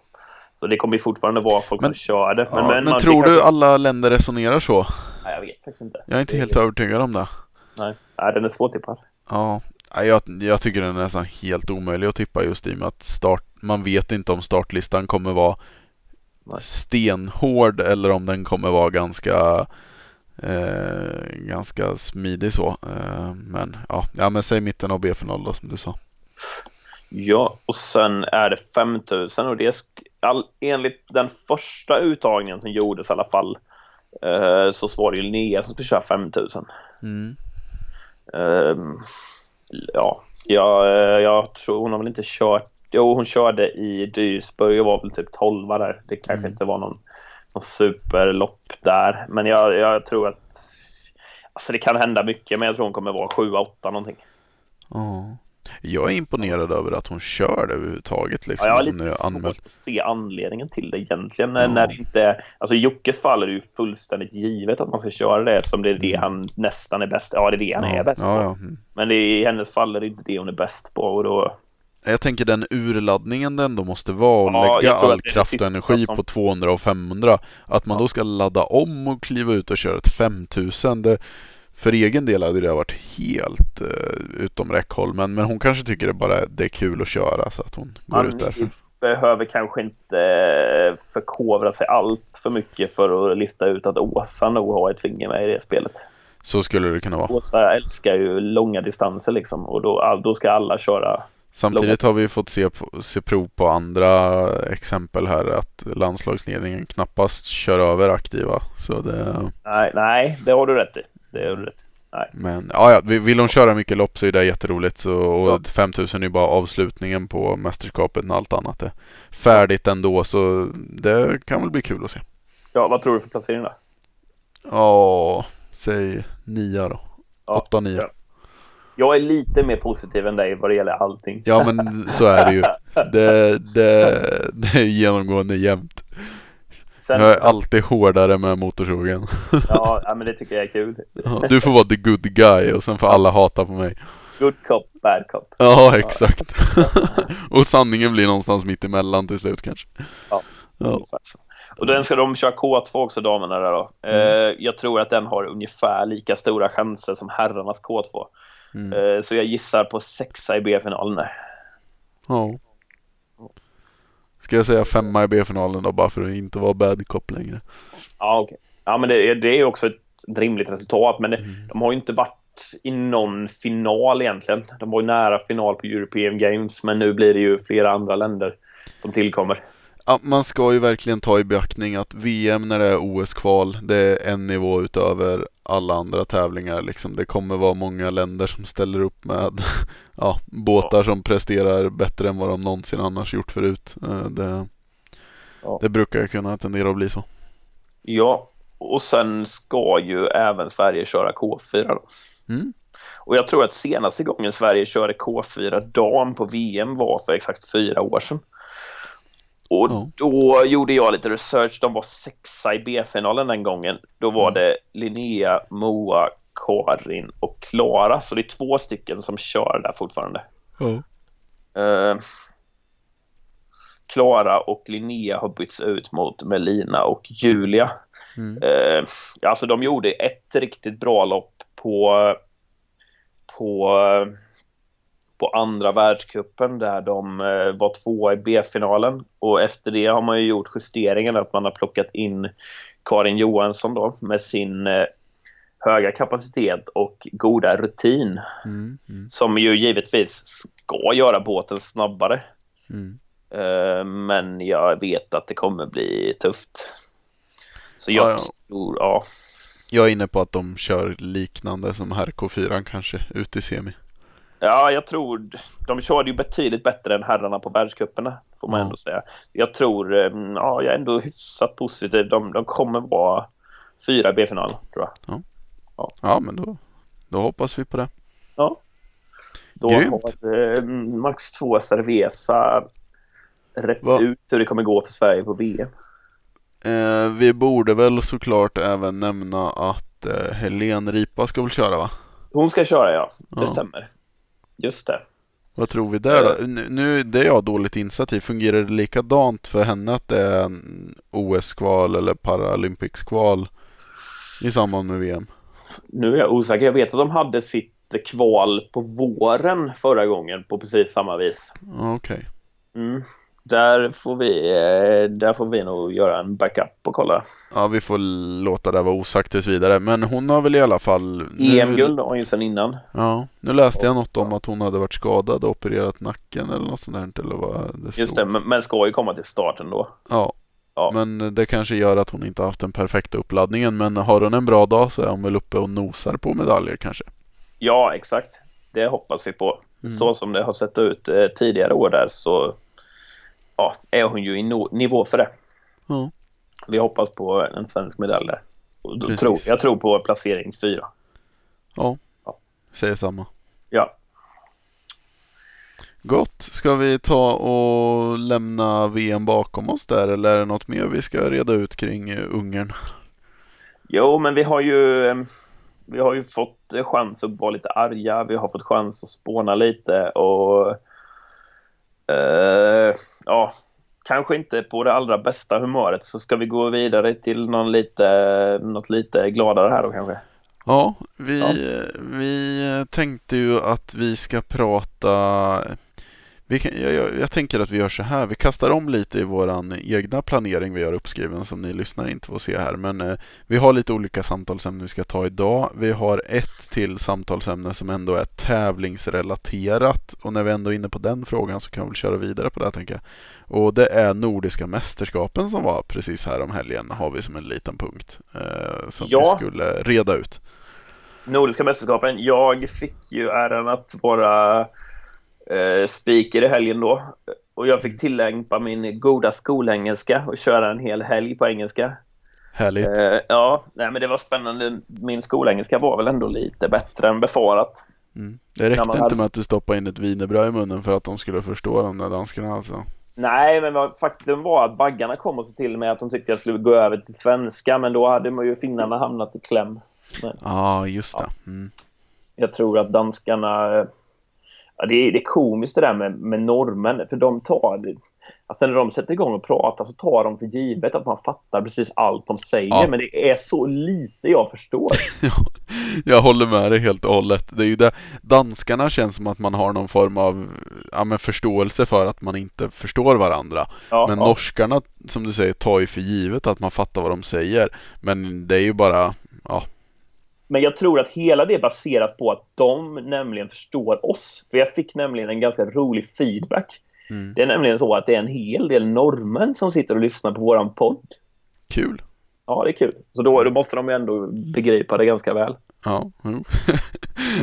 Så det kommer ju fortfarande vara folk
Men-
som kör det.
Ja, men
man-
tror
det
du
kanske-
alla länder resonerar så?
Nej, jag vet faktiskt inte.
Jag är inte
Det-
helt övertygad om det.
Nej, Nej den är svårtippad.
Ja, nej, jag, jag tycker den är nästan helt omöjlig att tippa just i och med att start, man vet inte om startlistan kommer vara
Nej.
stenhård eller om den kommer vara ganska eh, ganska smidig så. Eh, men ja, ja, men säg mitten av B-final då som du sa.
Ja, och sen är det 5000 och det är all, enligt den första uttagningen som gjordes i alla fall eh, så var det ju Linnea som skulle köra 5000.
Mm.
Ehm, ja, jag, jag tror hon har väl inte kört. Jo, hon körde i Duisburg och var väl typ 12 där. Det kanske
Mm.
inte var någon, någon superlopp där. Men jag, jag tror att Alltså det kan hända mycket, men jag tror hon kommer vara 7-8 någonting.
Ja. Jag är imponerad över att hon kör det överhuvudtaget. Liksom,
Ja, jag har lite
anmäld.
svårt att se anledningen till det egentligen.
Ja.
När det inte, alltså i Jockes fall är det ju fullständigt givet att man ska köra det eftersom det är det han nästan är bäst Ja, det är det han
Mm. ja,
är bäst på.
Mm.
Men det i hennes fall är det inte det hon är bäst på. Och då,
Jag tänker den urladdningen det ändå måste vara att
Ja,
lägga all kraft och energi
som-
på 200 och 500. Att man
Ja.
då ska ladda om och kliva ut och köra ett 5000. Det, för egen del hade det varit helt uh, utom räckhåll. Men, men hon kanske tycker det bara det är kul att köra så att hon går
Man
ut därför.
behöver kanske inte eh, förkovra sig allt för mycket för att lista ut att Åsa nog har ett finger med i det spelet.
Så skulle det kunna vara.
Åsa älskar ju långa distanser liksom och då, då ska alla köra.
Samtidigt har vi fått se, se prov på andra exempel här att landslagsledningen knappast kör över aktiva. Så det,
Nej, nej, det har du rätt i. Det har du rätt i.
Men ja, ja, vill hon köra mycket lopp så är det jätteroligt. Så, och
Ja.
5000 är bara avslutningen på mästerskapet när allt annat är färdigt ändå. Så det kan väl bli kul att se.
Ja, vad tror du för placering då?
Ja, säg nia då.
Ja,
Åtta, nio.
ja. Jag är lite mer positiv än dig vad det gäller allting.
Ja men så är det ju. Det, det, det är genomgående jämnt.
Sen,
Jag är alltid hårdare med motorsågen.
ja, ja, men det tycker jag är kul.
Ja, Du får vara the good guy och sen får alla hata på mig.
Good cop, bad cop.
Ja, exakt. och sanningen blir någonstans mitt emellan till slut kanske.
Ja.
Ja.
Och den ska de köra K2 också, damerna där då. Eh, jag tror att den har ungefär lika stora chanser som herrarnas K2.
Mm.
Eh, så jag gissar på sexa i B-finalen där.
Ja. Ska jag säga femma i B-finalen då bara för att inte vara bad cop längre.
Ja, okej. Ja, men det, är- det är också ett rimligt resultat, men det,
Mm.
de har ju inte varit i någon final egentligen. De var ju nära final på European Games, men nu blir det ju flera andra länder som tillkommer.
Ja, man ska ju verkligen ta i beaktning att VM när det är OS-kval, det är en nivå utöver alla andra tävlingar. Liksom. Det kommer vara många länder som ställer upp med ja, båtar som presterar bättre än vad de någonsin annars gjort förut. Eh, Det,
Ja.
det brukar kunna tendera att bli så.
Ja, och sen ska ju även Sverige köra K4 då.
Mm.
Och jag tror att senaste gången Sverige körde K4 dam på VM var för exakt fyra år sedan. Och
Ja.
då gjorde jag lite research. De var sexa i B-finalen den gången. Då var
Mm.
det Linnea, Moa, Karin och Klara. Så det är två stycken som kör där fortfarande.
Ja.
Eh, Klara och Linnea har bytts ut mot Melina och Julia.
Mm.
Eh, alltså de gjorde ett riktigt bra lopp på, på, på andra världskuppen där de eh, var tvåa i B-finalen. Och efter det har man ju gjort justeringen att man har plockat in Karin Johansson då med sin eh, höga kapacitet och goda rutin
Mm. Mm.
som ju givetvis ska göra båten snabbare.
Mm.
Eh, men jag vet att det kommer bli tufft. Så jag
Ja, ja.
tror, ja.
Jag är inne på att de kör liknande som här K4 kanske ut i semi.
Ja, jag tror de körde ju betydligt bättre än herrarna på världscuperna får man
Ja.
ändå säga. Jag tror, eh, ja, jag är ändå hyfsat positiv. De, de kommer vara fyra i B-final tror jag.
Ja, men då, då hoppas vi på det.
Ja. Då
Grymt.
har eh, Max 2 Cerveza rätt
Va?
ut hur det kommer gå för Sverige på VM.
Eh, vi borde väl såklart även nämna att eh, Helen Ripa ska väl köra va?
Hon ska köra ja, det
Ja.
stämmer. Just det.
Vad tror vi där
Eh.
då? Nu, nu det är jag dåligt insatt i. Fungerar det likadant för henne att det är OS-kval eller Paralympics-kval i samband med VM?
Nu är jag osäker. Jag vet att de hade sitt kval på våren förra gången på precis samma vis.
Ja, Okej.
Mm. Där, får vi, eh, där får vi nog göra en backup och kolla.
Ja, vi får låta det vara osagt tills vidare. Men hon har väl i alla fall... nu-
EM-guld har hon ju sedan innan.
Ja, nu läste jag något om att hon hade varit skadad och opererat nacken eller något sånt där. Eller vad det stod.
Just det, men, men ska ju komma till starten då.
Ja.
Ja.
Men det kanske gör att hon inte haft den perfekta uppladdningen. Men har hon en bra dag så är hon väl uppe och nosar på medaljer kanske.
Ja, exakt. Det hoppas vi på.
Mm.
Så som det har sett ut eh, tidigare år där så ja, är hon ju i no- nivå för det.
Ja.
Vi hoppas på en svensk medalj där. Och tror, jag tror på placering fyra.
Ja,
Ja.
säger samma.
Ja,
Gott. Ska vi ta och lämna VM bakom oss där eller är det något mer vi ska reda ut kring eh, Ungern?
Jo, men vi har ju vi har ju fått eh, chans att vara lite arga. Vi har fått chans att spåna lite och eh, ja, kanske inte på det allra bästa humöret. Så ska vi gå vidare till någon lite, något lite gladare här då kanske.
Ja, vi,
Ja.
vi tänkte ju att vi ska prata kan, jag, jag, jag tänker att vi gör så här, vi kastar om lite i våran egna planering vi har uppskriven som ni lyssnare inte får se här. Men eh, vi har lite olika samtalsämnen vi ska ta idag. Vi har ett till samtalsämne som ändå är tävlingsrelaterat. Och när vi ändå är inne på den frågan så kan vi väl köra vidare på det tänker jag. Och det är Nordiska mästerskapen som var precis här om helgen har vi som en liten punkt. Eh, som
Ja.
vi skulle reda ut.
Nordiska mästerskapen. Jag fick ju äran att vara eh, speaker i helgen då. Och jag fick tillämpa min goda skolengelska och köra en hel helg på engelska.
Härligt.
Eh, ja, nej, men det var spännande. Min skolengelska var väl ändå lite bättre än befarat.
Mm. Det räckte inte
hade-
med att du stoppade in ett wienerbröd i munnen för att de skulle förstå de där danskarna alltså.
Nej, men vad, faktum var att baggarna kom och sa till mig att de tyckte jag skulle gå över till svenska, men då hade man ju finnarna hamnat i kläm.
Ja, ah, just det. Mm.
Jag tror att danskarna... Ja, det, är, det är komiskt det där med, med norrmän, för de tar... Alltså när de sätter igång och pratar så tar de för givet att man fattar precis allt de säger,
Ja.
men det är så lite jag förstår.
Jag håller med dig helt och hållet. Det är ju det. Danskarna känns som att man har någon form av ja, men förståelse för att man inte förstår varandra.
Ja,
Men
ja.
norskarna, som du säger, tar ju för givet att man fattar vad de säger. Men det är ju bara, ja,
Men jag tror att hela det är baserat på att de nämligen förstår oss. För jag fick nämligen en ganska rolig feedback.
Mm.
Det är nämligen så att det är en hel del norrmän som sitter och lyssnar på våran podd.
kul.
Ja, det är kul. Så då, då måste de ju ändå begripa det ganska väl.
Ja, jo.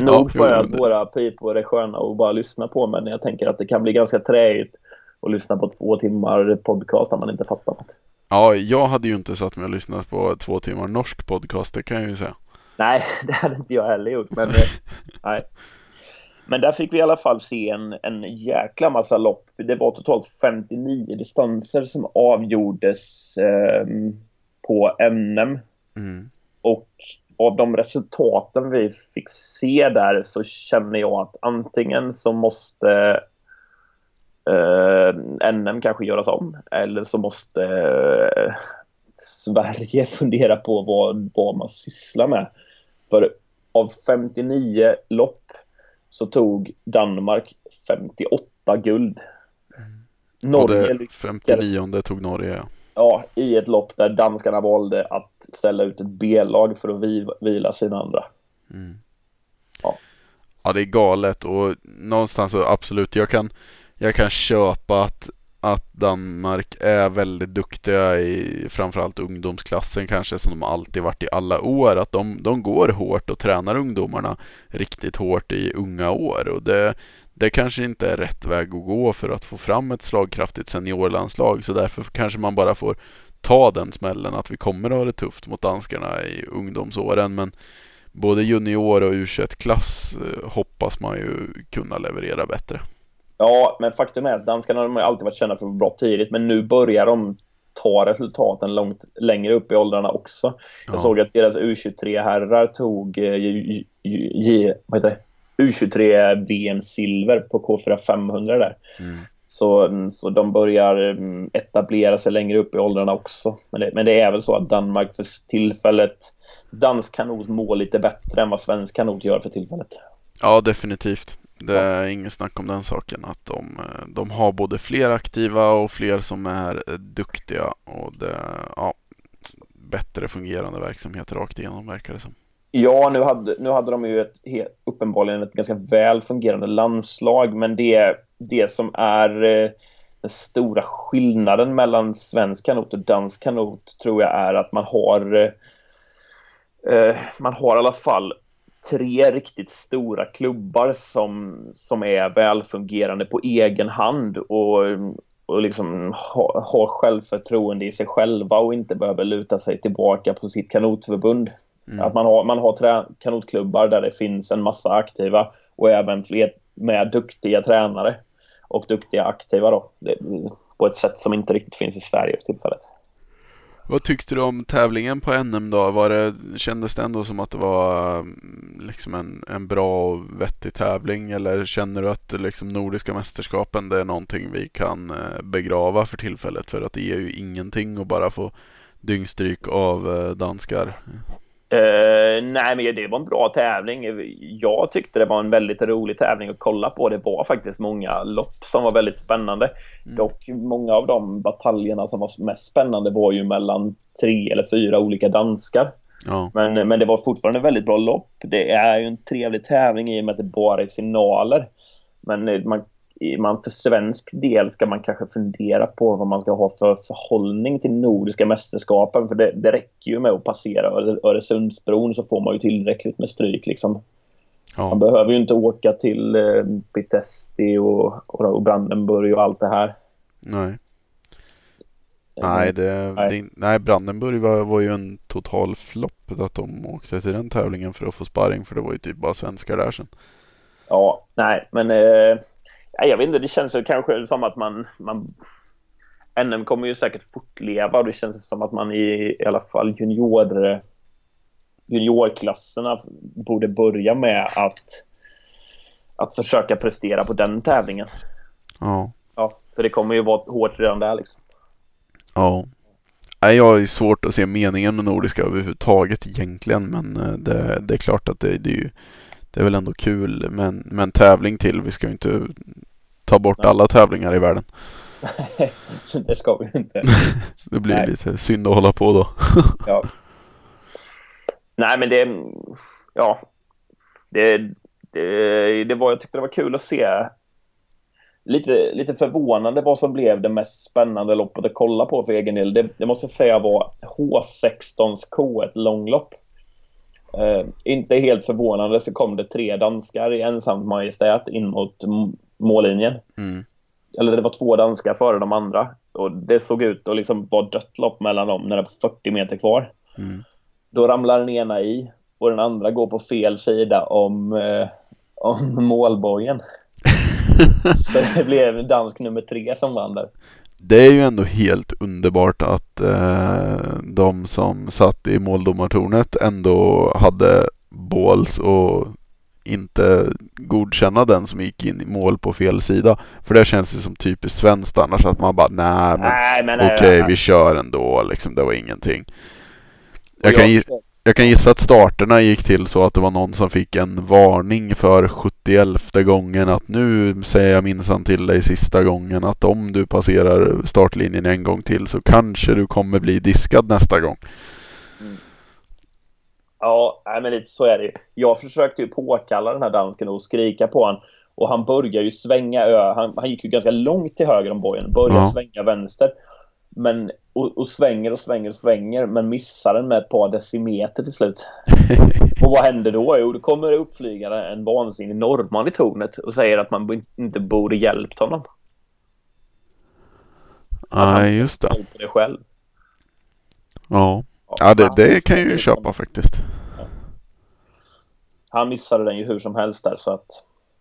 Nog för att våra pipor är sköna och bara lyssna på, men jag tänker att det kan bli ganska träigt att lyssna på två timmar podcast om man inte fattar något.
ja, jag hade ju inte satt mig och lyssnat på två timmar norsk podcast, det kan jag ju säga.
Nej, det hade inte jag heller gjort. Men, eh, nej. men där fick vi i alla fall se en, en jäkla massa lopp. Det var totalt 59 distanser som avgjordes eh, på NM.
Mm.
Och av de resultaten vi fick se där så känner jag att antingen så måste eh, NM kanske göras om eller så måste eh, Sverige fundera på vad, vad man sysslar med. För av 59 lopp så tog Danmark 58 guld.
Och
Norge
det
lyckades
59 tog Norge, ja.
i ett lopp där danskarna valde att ställa ut ett B-lag för att vi- vila sina andra.
Mm.
Ja.
Ja, det är galet och någonstans så absolut, jag kan, jag kan köpa att, att Danmark är väldigt duktiga i framförallt ungdomsklassen kanske som de alltid varit i alla år. Att de, de går hårt och tränar ungdomarna riktigt hårt i unga år. Och det, det kanske inte är rätt väg att gå för att få fram ett slagkraftigt seniorlandslag. Så därför kanske man bara får ta den smällen att vi kommer att ha det tufft mot danskarna i ungdomsåren. Men både junior och U21-klass eh, hoppas man ju kunna leverera bättre.
Ja, men faktum är att danskarna har alltid varit kända för att vara bra tidigt, men nu börjar de ta resultaten långt längre upp i åldrarna också. Jag ja. såg att deras U23-herrar tog eh, U23-VM-silver på K4 500 där. Mm. Så, så de börjar mm, etablera sig längre upp i åldrarna också. Men det, men det är väl så att Danmark för tillfället dansk kanot mår lite bättre än vad svensk kanot gör för tillfället.
Ja, definitivt. Det är ja. ingen snack om den saken. Att de, de har både fler aktiva och fler som är duktiga. Och det, ja, bättre fungerande verksamhet rakt igenom verkar det som.
Ja, nu hade, nu hade de ju ett, uppenbarligen ett ganska väl fungerande landslag, men det, det som är eh, den stora skillnaden mellan svensk kanot och dansk kanot tror jag är att man har eh, eh man har i alla fall tre riktigt stora klubbar som, som är välfungerande på egen hand och, och liksom har ha självförtroende i sig själva och inte behöver luta sig tillbaka på sitt kanotförbund. Mm. Att man har, man har trä, kanotklubbar där det finns en massa aktiva och även fler med duktiga tränare och duktiga aktiva då. På ett sätt som inte riktigt finns i Sverige för tillfället.
Vad tyckte du om tävlingen på NM då? Var det, kändes det ändå som att det var mm, liksom en, en bra och vettig tävling eller känner du att liksom Nordiska mästerskapen det är någonting vi kan eh, begrava för tillfället för att det ger ju ingenting att bara få dyngstryk av eh, danskar?
Uh, nej, men det var en bra tävling. Jag tyckte det var en väldigt rolig tävling att kolla på. Det var faktiskt många lopp som var väldigt spännande. Mm. Dock många av de bataljerna som var mest spännande var ju mellan tre eller fyra olika danskar. Ja. Men, men det var fortfarande väldigt bra lopp. Det är ju en trevlig tävling i och med att det bara är finaler. Men eh, man man för svensk del ska man kanske fundera på vad man ska ha för förhållning till Nordiska mästerskapen. För det, det räcker ju med att passera Öresundsbron så får man ju tillräckligt med stryk. Liksom. Ja. Man behöver ju inte åka till eh, Pitesti och, och, och, Brandenburg och allt det här.
Nej. Nej, det, nej. Det, nej Brandenburg var, var ju en total flopp att de åkte till den tävlingen för att få sparring för det var ju typ bara svenskar där sen.
Ja, nej, men eh, jag vet inte, det känns ju kanske som att man, man NM kommer ju säkert fortleva och det känns som att man i, i alla fall junior, juniorklasserna borde börja med att, att försöka prestera på den tävlingen.
Ja.
Ja, för det kommer ju vara hårt redan där liksom.
Ja. Nej, jag ju svårt att se meningen med Nordiska överhuvudtaget egentligen men eh, det, det är klart att det, det är ju det är väl ändå kul med en, tävling till. Vi ska ju inte ta bort Nej. alla tävlingar i världen.
det ska vi inte.
det blir Nej. lite synd att hålla på då.
ja. Nej, men det... Ja. Det, det, det var, jag tyckte det var kul att se. Lite, lite förvånande vad som blev det mest spännande loppet att kolla på för egen del. Det, det måste jag säga var H16s K1 långlopp. Uh, inte helt förvånande så kom det tre danskar i ensamt majestät in mot mållinjen. Mm. Eller det var två danskar före de andra. Och det såg ut att liksom vara dött lopp mellan dem när det var 40 meter kvar. Mm. Då ramlar den ena i och den andra går på fel sida om, uh, om målbågen. så det blev dansk nummer tre som vann där
det är ju ändå helt underbart att eh, de som satt i måldomartornet ändå hade balls och inte godkänna den som gick in i mål på fel sida. För det känns ju som typiskt svenskt annars att man bara nej men, men okej okay, vi kör ändå liksom. Det var ingenting. Jag kan, jag kan gissa att starterna gick till så att det var någon som fick en varning för 71 gången att nu säger jag minsann till dig sista gången att om du passerar startlinjen en gång till så kanske du kommer bli diskad nästa gång. Mm.
Ja, men lite så är det Jag försökte ju påkalla den här dansken och skrika på honom Och han börjar ju svänga. Han, han gick ju ganska långt till höger om bojen. Börjar
Ja.
svänga vänster. Men, och, och svänger och svänger och svänger. Men missar den med ett par decimeter till slut. Och vad händer då? Jo, då kommer det uppflygare en vansinnig norrman i tornet och säger att man inte borde hjälpt honom.
Nej, just det.
På det själv.
Ja, ja det, det kan jag ju köpa faktiskt.
Han missade den ju hur som helst där så att...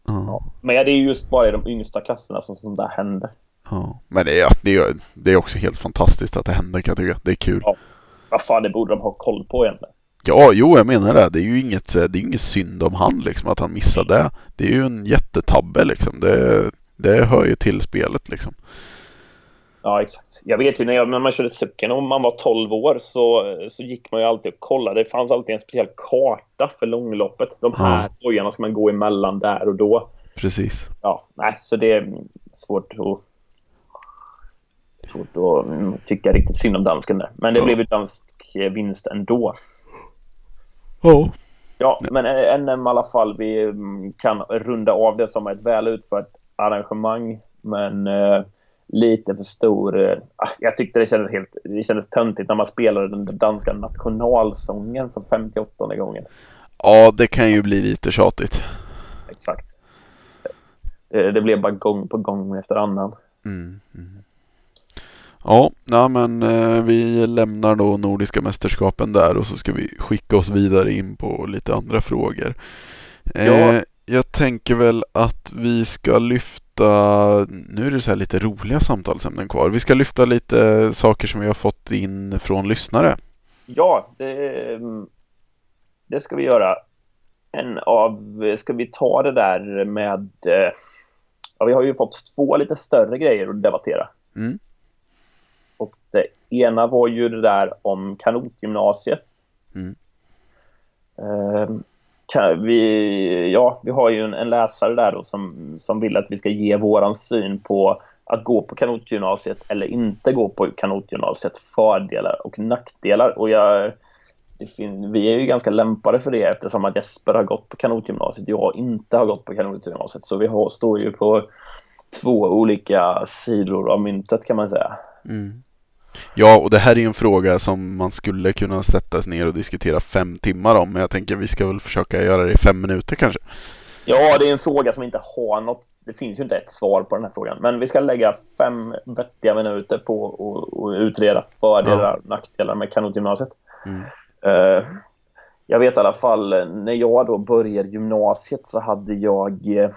Ja.
Men ja, det är ju just bara i de yngsta klasserna som sånt där händer.
Ja. Men det är, det, är, det är också helt fantastiskt att det händer kan jag tycka. Det är kul.
Ja. Vad fan, det borde de ha koll på egentligen.
Ja, jo, jag menar det. Det är ju inget, det är inget synd om han liksom att han missade det. Det är ju en jättetabbe liksom. Det, det hör ju till spelet liksom.
Ja, exakt. Jag vet ju när, jag, när man körde cykeln och man var 12 år så, så gick man ju alltid och kollade. Det fanns alltid en speciell karta för långloppet. De här bojarna ska man gå emellan där och då.
Precis.
Ja, nej, så det är svårt att svårt att tycka riktigt synd om dansken där. Men det
Ja.
blev ju dansk vinst ändå.
Ja.
Ja, men eh, NM i alla fall. Vi mm, kan runda av det som ett väl utfört arrangemang. Men eh, lite för stor... Eh, ah, jag tyckte det kändes helt det kändes töntigt när man spelade den danska nationalsången för 58 gången.
Ja, det kan ju bli lite tjatigt.
Exakt. Eh, det blev bara gång på gång efter annan.
Mm. Mm. Ja, nej, men eh, vi lämnar då Nordiska mästerskapen där och så ska vi skicka oss vidare in på lite andra frågor. Eh,
Ja.
Jag tänker väl att vi ska lyfta, nu är det så här lite roliga samtalsämnen kvar. Vi ska lyfta lite saker som vi har fått in från lyssnare.
Ja, det, mm, det ska vi göra. En av... Ska vi ta det där med... eh, Ja, vi har ju fått två lite större grejer att debattera.
Mm.
Och det ena var ju det där om kanotgymnasiet.
Mm.
Eh, vi, ja, vi har ju en, en läsare där då som, som vill att vi ska ge våran syn på att gå på kanotgymnasiet eller inte gå på kanotgymnasiet, fördelar och nackdelar. Och jag, vi är ju ganska lämpade för det eftersom att Jesper har gått på kanotgymnasiet, jag inte har gått på kanotgymnasiet. Så vi har, står ju på två olika sidor av myntet kan man säga.
Mm. Ja, och det här är ju en fråga som man skulle kunna sätta sig ner och diskutera fem timmar om. Men jag tänker vi ska väl försöka göra det i fem minuter kanske.
Ja, det är en fråga som inte har något. Det finns ju inte ett svar på den här frågan. Men vi ska lägga fem vettiga minuter på att- att utreda fördelar och nackdelar med kanotgymnasiet.
Mm.
Eh, jag vet i alla fall när jag då började gymnasiet så hade jag eh,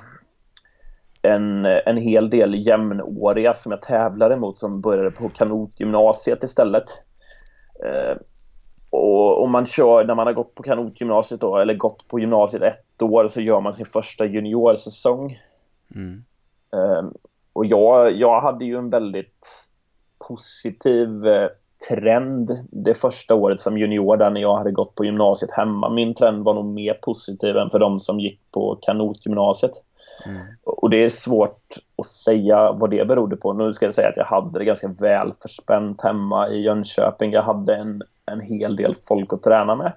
en, en hel del jämnåriga som jag tävlade mot som började på kanotgymnasiet istället. Eh, och om man kör, när man har gått på kanotgymnasiet då, eller gått på gymnasiet ett år, så gör man sin första juniorsäsong.
Mm.
Ehm, och jag, jag hade ju en väldigt positiv eh, trend det första året som junior där när jag hade gått på gymnasiet hemma. Min trend var nog mer positiv än för de som gick på kanotgymnasiet.
Mm.
Och det är svårt att säga vad det berodde på. Nu ska jag säga att jag hade det ganska väl förspänt hemma i Jönköping. Jag hade en, en hel del folk att träna med.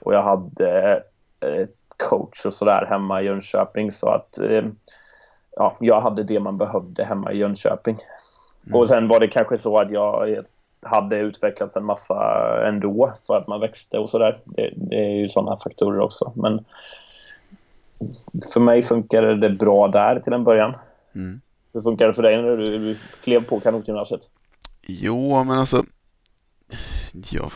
Och jag hade eh, coach och sådär hemma i Jönköping. Så att eh, ja, jag hade det man behövde hemma i Jönköping. Och sen var det kanske så att jag hade utvecklats en massa ändå för att man växte och sådär. Det, det är ju sådana faktorer också. Men för mig funkade det bra där till en början.
Mm.
Hur funkar det för dig när du, du klev på kanotgymnasiet?
Jo, men alltså. Ja,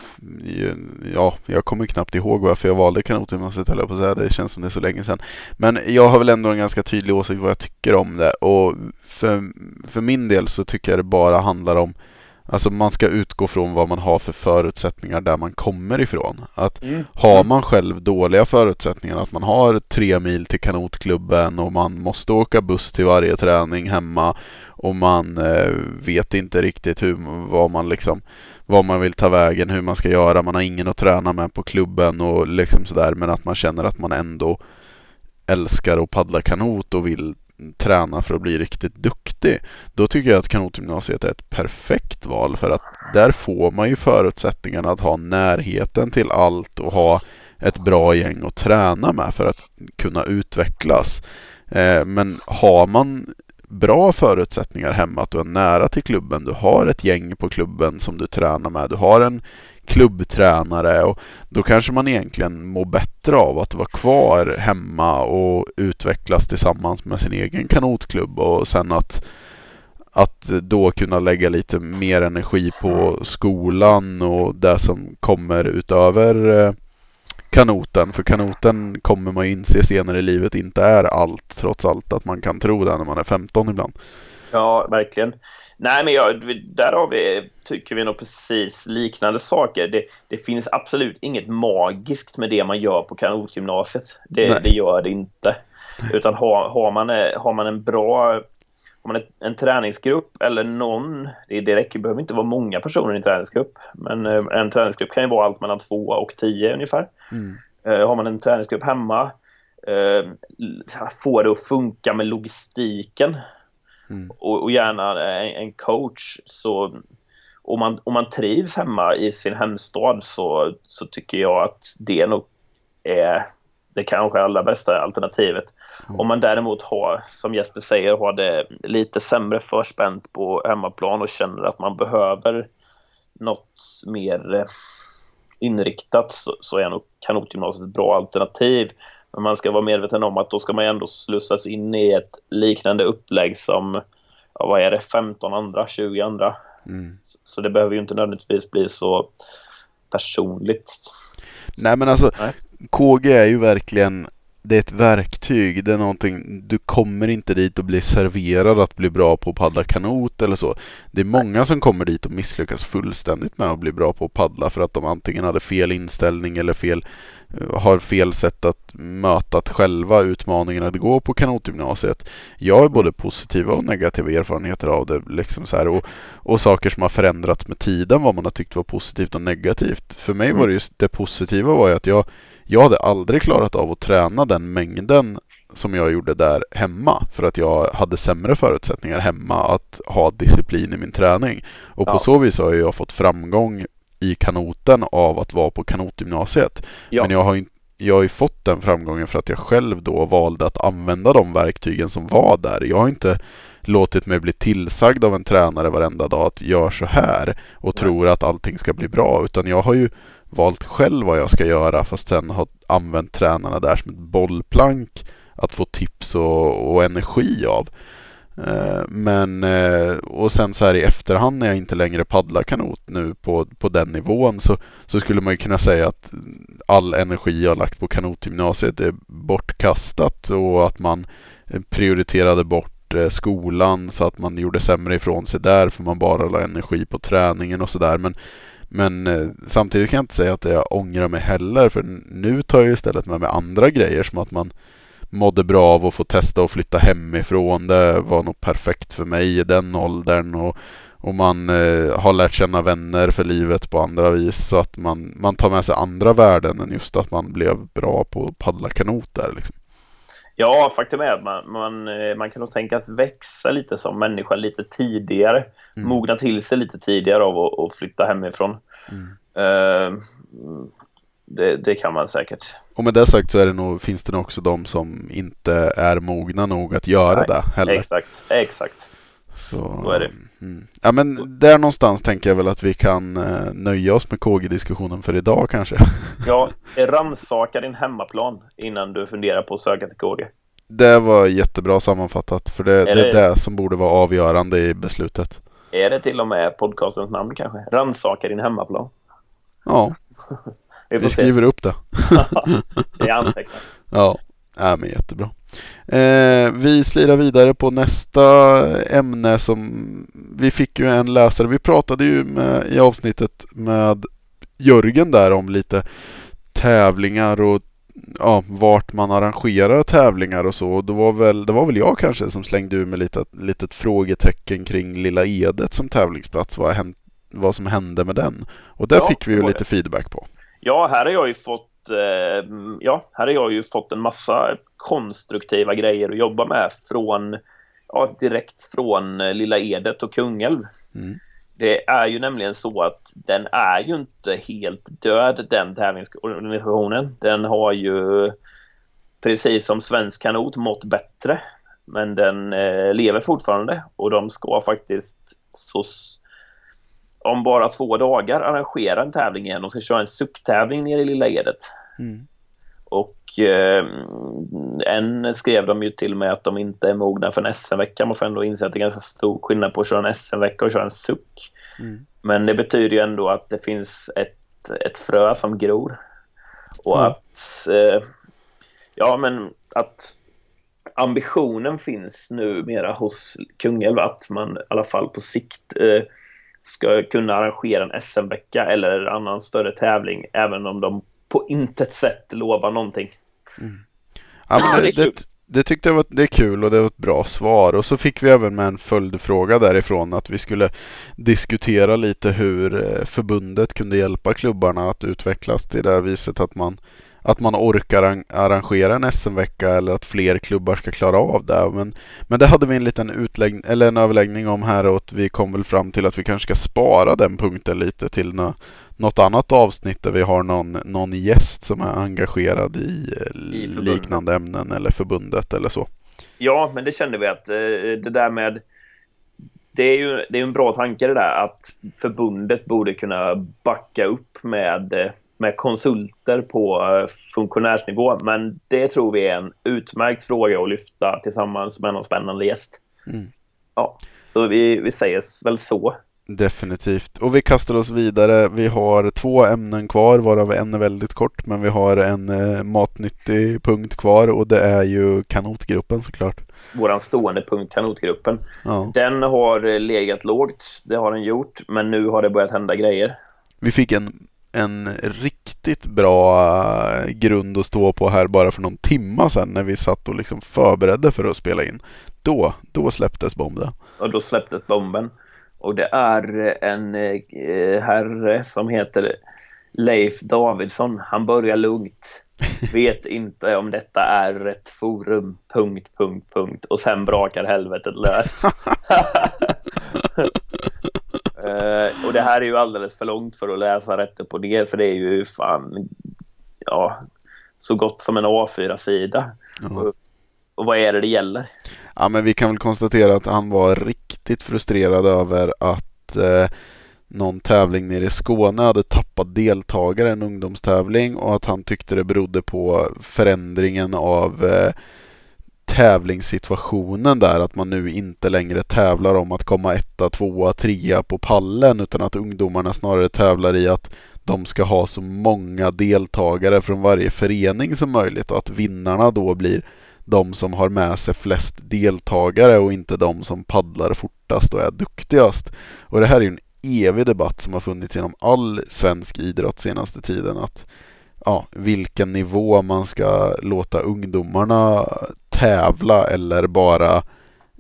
ja, jag kommer knappt ihåg varför jag valde kanotgymnasiet höll jag på att säga. Det känns som det är så länge sedan. Men jag har väl ändå en ganska tydlig åsikt vad jag tycker om det. Och för, för min del så tycker jag det bara handlar om Alltså man ska utgå från vad man har för förutsättningar där man kommer ifrån. Att
Mm.
har man själv dåliga förutsättningar, att man har tre mil till kanotklubben och man måste åka buss till varje träning hemma och man eh, vet inte riktigt hur, vad man liksom vad man vill ta vägen, hur man ska göra, man har ingen att träna med på klubben och liksom sådär men att man känner att man ändå älskar att paddla kanot och vill träna för att bli riktigt duktig. Då tycker jag att kanotgymnasiet är ett perfekt val för att där får man ju förutsättningarna att ha närheten till allt och ha ett bra gäng att träna med för att kunna utvecklas. Eh, men har man bra förutsättningar hemma, att du är nära till klubben, du har ett gäng på klubben som du tränar med, du har en klubbtränare och då kanske man egentligen mår bättre av att vara kvar hemma och utvecklas tillsammans med sin egen kanotklubb och sen att att då kunna lägga lite mer energi på skolan och det som kommer utöver eh, kanoten. För kanoten kommer man ju inse senare i livet inte är allt trots allt att man kan tro det när man är 15 ibland.
Ja, verkligen. Nej, men jag, där har vi, tycker vi nog precis liknande saker. Det, det finns absolut inget magiskt med det man gör på kanotgymnasiet. Det, det gör det inte. Utan har, har, man, har man en bra har man en, en träningsgrupp eller någon, det, det räcker, behöver inte vara många personer i en träningsgrupp, men eh, en träningsgrupp kan ju vara allt mellan två och tio ungefär. Mm. Uh, har man en träningsgrupp hemma, uh, få det att funka med logistiken mm. och, och, gärna en, en, coach. Så om man, om man trivs hemma i sin hemstad så, så tycker jag att det nog är det kanske allra bästa alternativet. Mm. Om man däremot har, som Jesper säger, har det lite sämre förspänt på hemmaplan och känner att man behöver något mer eh, inriktat så, så är nog kanotgymnasiet ett bra alternativ. Men man ska vara medveten om att då ska man ändå slussas in i ett liknande upplägg som, ja, vad är det, 15 andra, 20 andra. Mm. Så det behöver ju inte nödvändigtvis bli så personligt.
Nej men alltså, Nej. KG är ju verkligen det är ett verktyg. Det är någonting, du kommer inte dit och blir serverad att bli bra på att paddla kanot eller så. Det är många som kommer dit och misslyckas fullständigt med att bli bra på att paddla för att de antingen hade fel inställning eller fel, har fel sätt att möta själva utmaningen att gå på kanotgymnasiet. Jag har både positiva och negativa erfarenheter av det. Liksom så här, och, och saker som har förändrats med tiden, vad man har tyckt var positivt och negativt. För mig var det just det positiva var ju att jag jag hade aldrig klarat av att träna den mängden som jag gjorde där hemma för att jag hade sämre förutsättningar hemma att ha disciplin i min träning. Och på så vis har jag fått framgång i kanoten av att vara på kanotgymnasiet. Ja. Men jag har, jag har ju fått den framgången för att jag själv då valde att använda de verktygen som var där. Jag har inte låtit mig bli tillsagd av en tränare varenda dag att gör så här och Nej. tror att allting ska bli bra. Utan jag har ju valt själv vad jag ska göra fast sen har använt tränarna där som ett bollplank att få tips och, och energi av. Eh, men, eh, och sen så här i efterhand när jag inte längre paddlar kanot nu på, på den nivån så, så skulle man ju kunna säga att all energi jag lagt på kanotgymnasiet är bortkastat och att man eh, prioriterade bort skolan så att man gjorde sämre ifrån sig där för man bara la energi på träningen och sådär. Men men samtidigt kan jag inte säga att jag ångrar mig heller för nu tar jag istället med mig andra grejer som att man mådde bra av att få testa att flytta hemifrån. Det var nog perfekt för mig i den åldern och, och man eh, har lärt känna vänner för livet på andra vis så att man, man tar med sig andra värden än just att man blev bra på att paddla kanot där liksom.
Ja, faktum är att man, man, eh, man kan nog tänkas växa lite som människa lite tidigare. Mm. Mogna till sig lite tidigare av att, att flytta hemifrån. Mm. Uh, det, det, kan man säkert.
Och med det sagt så är det nog, finns det nog också de som inte är mogna nog att göra Nej, det heller.
Exakt, exakt.
Så, så är det. Mm. Ja men där någonstans tänker jag väl att vi kan eh, nöja oss med KG-diskussionen för idag kanske.
Ja, rannsaka din hemmaplan innan du funderar på att söka till KG.
Det var jättebra sammanfattat för det är, det, det, det som borde vara avgörande i beslutet.
Är det till och med podcastens namn kanske? Rannsaka din hemmaplan.
Ja, vi, vi skriver upp det.
det är antecknat.
Ja, ja men jättebra. Eh, vi slirar vidare på nästa ämne som vi fick ju en läsare. Vi pratade ju med, i avsnittet med Jörgen där om lite tävlingar och ja, vart man arrangerar tävlingar och så. Det var väl, det var väl jag kanske som slängde ur med lite litet frågetecken kring Lilla Edet som tävlingsplats. Vad, hänt, vad som hände med den. Och där ja, fick vi ju lite feedback på.
Ja, här har jag ju fått eh, ja, här har jag ju fått en massa konstruktiva grejer att jobba med från ja, direkt från Lilla Edet och Kungälv. Mm. Det är ju nämligen så att den är ju inte helt död, den tävlingsorganisationen. Den har ju precis som svensk kanot mått bättre. Men den eh, lever fortfarande och de ska faktiskt så om bara två dagar arrangera en tävling igen. De ska köra en sucktävling nere i Lilla Edet. Mm. Och eh, en skrev de ju till med att de inte är mogna för en SM-vecka. Man får ändå inse att det är ganska stor skillnad på att köra en SM-vecka och köra en suck. Mm. Men det betyder ju ändå att det finns ett, ett frö som gror. Och mm. att, eh, ja men att ambitionen finns numera hos Kungälv att man i alla fall på sikt eh, ska kunna arrangera en SM-vecka eller annan större tävling även om de på intet sätt lovar någonting.
Mm. Ja, men det, det, det, tyckte jag var det är kul och det var ett bra svar och så fick vi även med en följdfråga därifrån att vi skulle diskutera lite hur eh, förbundet kunde hjälpa klubbarna att utvecklas till det viset att man att man orkar arrangera en SM-vecka eller att fler klubbar ska klara av det. Men, men det hade vi en liten utlägg, eller en överläggning om här och vi kom väl fram till att vi kanske ska spara den punkten lite till nå, något annat avsnitt där vi har någon, någon gäst som är engagerad i, I liknande ämnen eller förbundet eller så.
Ja, men det kände vi att eh, det där med det är ju det är en bra tanke det där att förbundet borde kunna backa upp med eh, med konsulter på eh, funktionärsnivå. Men det tror vi är en utmärkt fråga att lyfta tillsammans med någon spännande gäst. Mm. Ja, så vi, vi säger väl så.
Definitivt. Och vi kastar oss vidare. Vi har två ämnen kvar varav en är väldigt kort men vi har en eh, matnyttig punkt kvar och det är ju kanotgruppen såklart.
Våran stående punkt kanotgruppen. Ja. Den har eh, legat lågt, det har den gjort, men nu har det börjat hända grejer.
Vi fick en en riktigt bra grund att stå på här bara för någon timma sedan när vi satt och liksom förberedde för att spela in. Då, då släpptes bomben.
Och då släpptes bomben. Och det är en eh, herre som heter Leif Davidsson. Han börjar lugnt. Vet inte om detta är rätt forum. Punkt, punkt, punkt. Och sen brakar helvetet lös. Uh, och det här är ju alldeles för långt för att läsa rätt upp och ner för det är ju fan ja, så gott som en A4-sida. Och, och, vad är det det gäller?
Ja men vi kan väl konstatera att han var riktigt frustrerad över att eh, någon tävling nere i Skåne hade tappat deltagare, en ungdomstävling och att han tyckte det berodde på förändringen av eh, tävlingssituationen där att man nu inte längre tävlar om att komma etta, tvåa, trea på pallen utan att ungdomarna snarare tävlar i att de ska ha så många deltagare från varje förening som möjligt och att vinnarna då blir de som har med sig flest deltagare och inte de som paddlar fortast och är duktigast. Och det här är en evig debatt som har funnits genom all svensk idrott senaste tiden. att ja, vilken nivå man ska låta ungdomarna tävla eller bara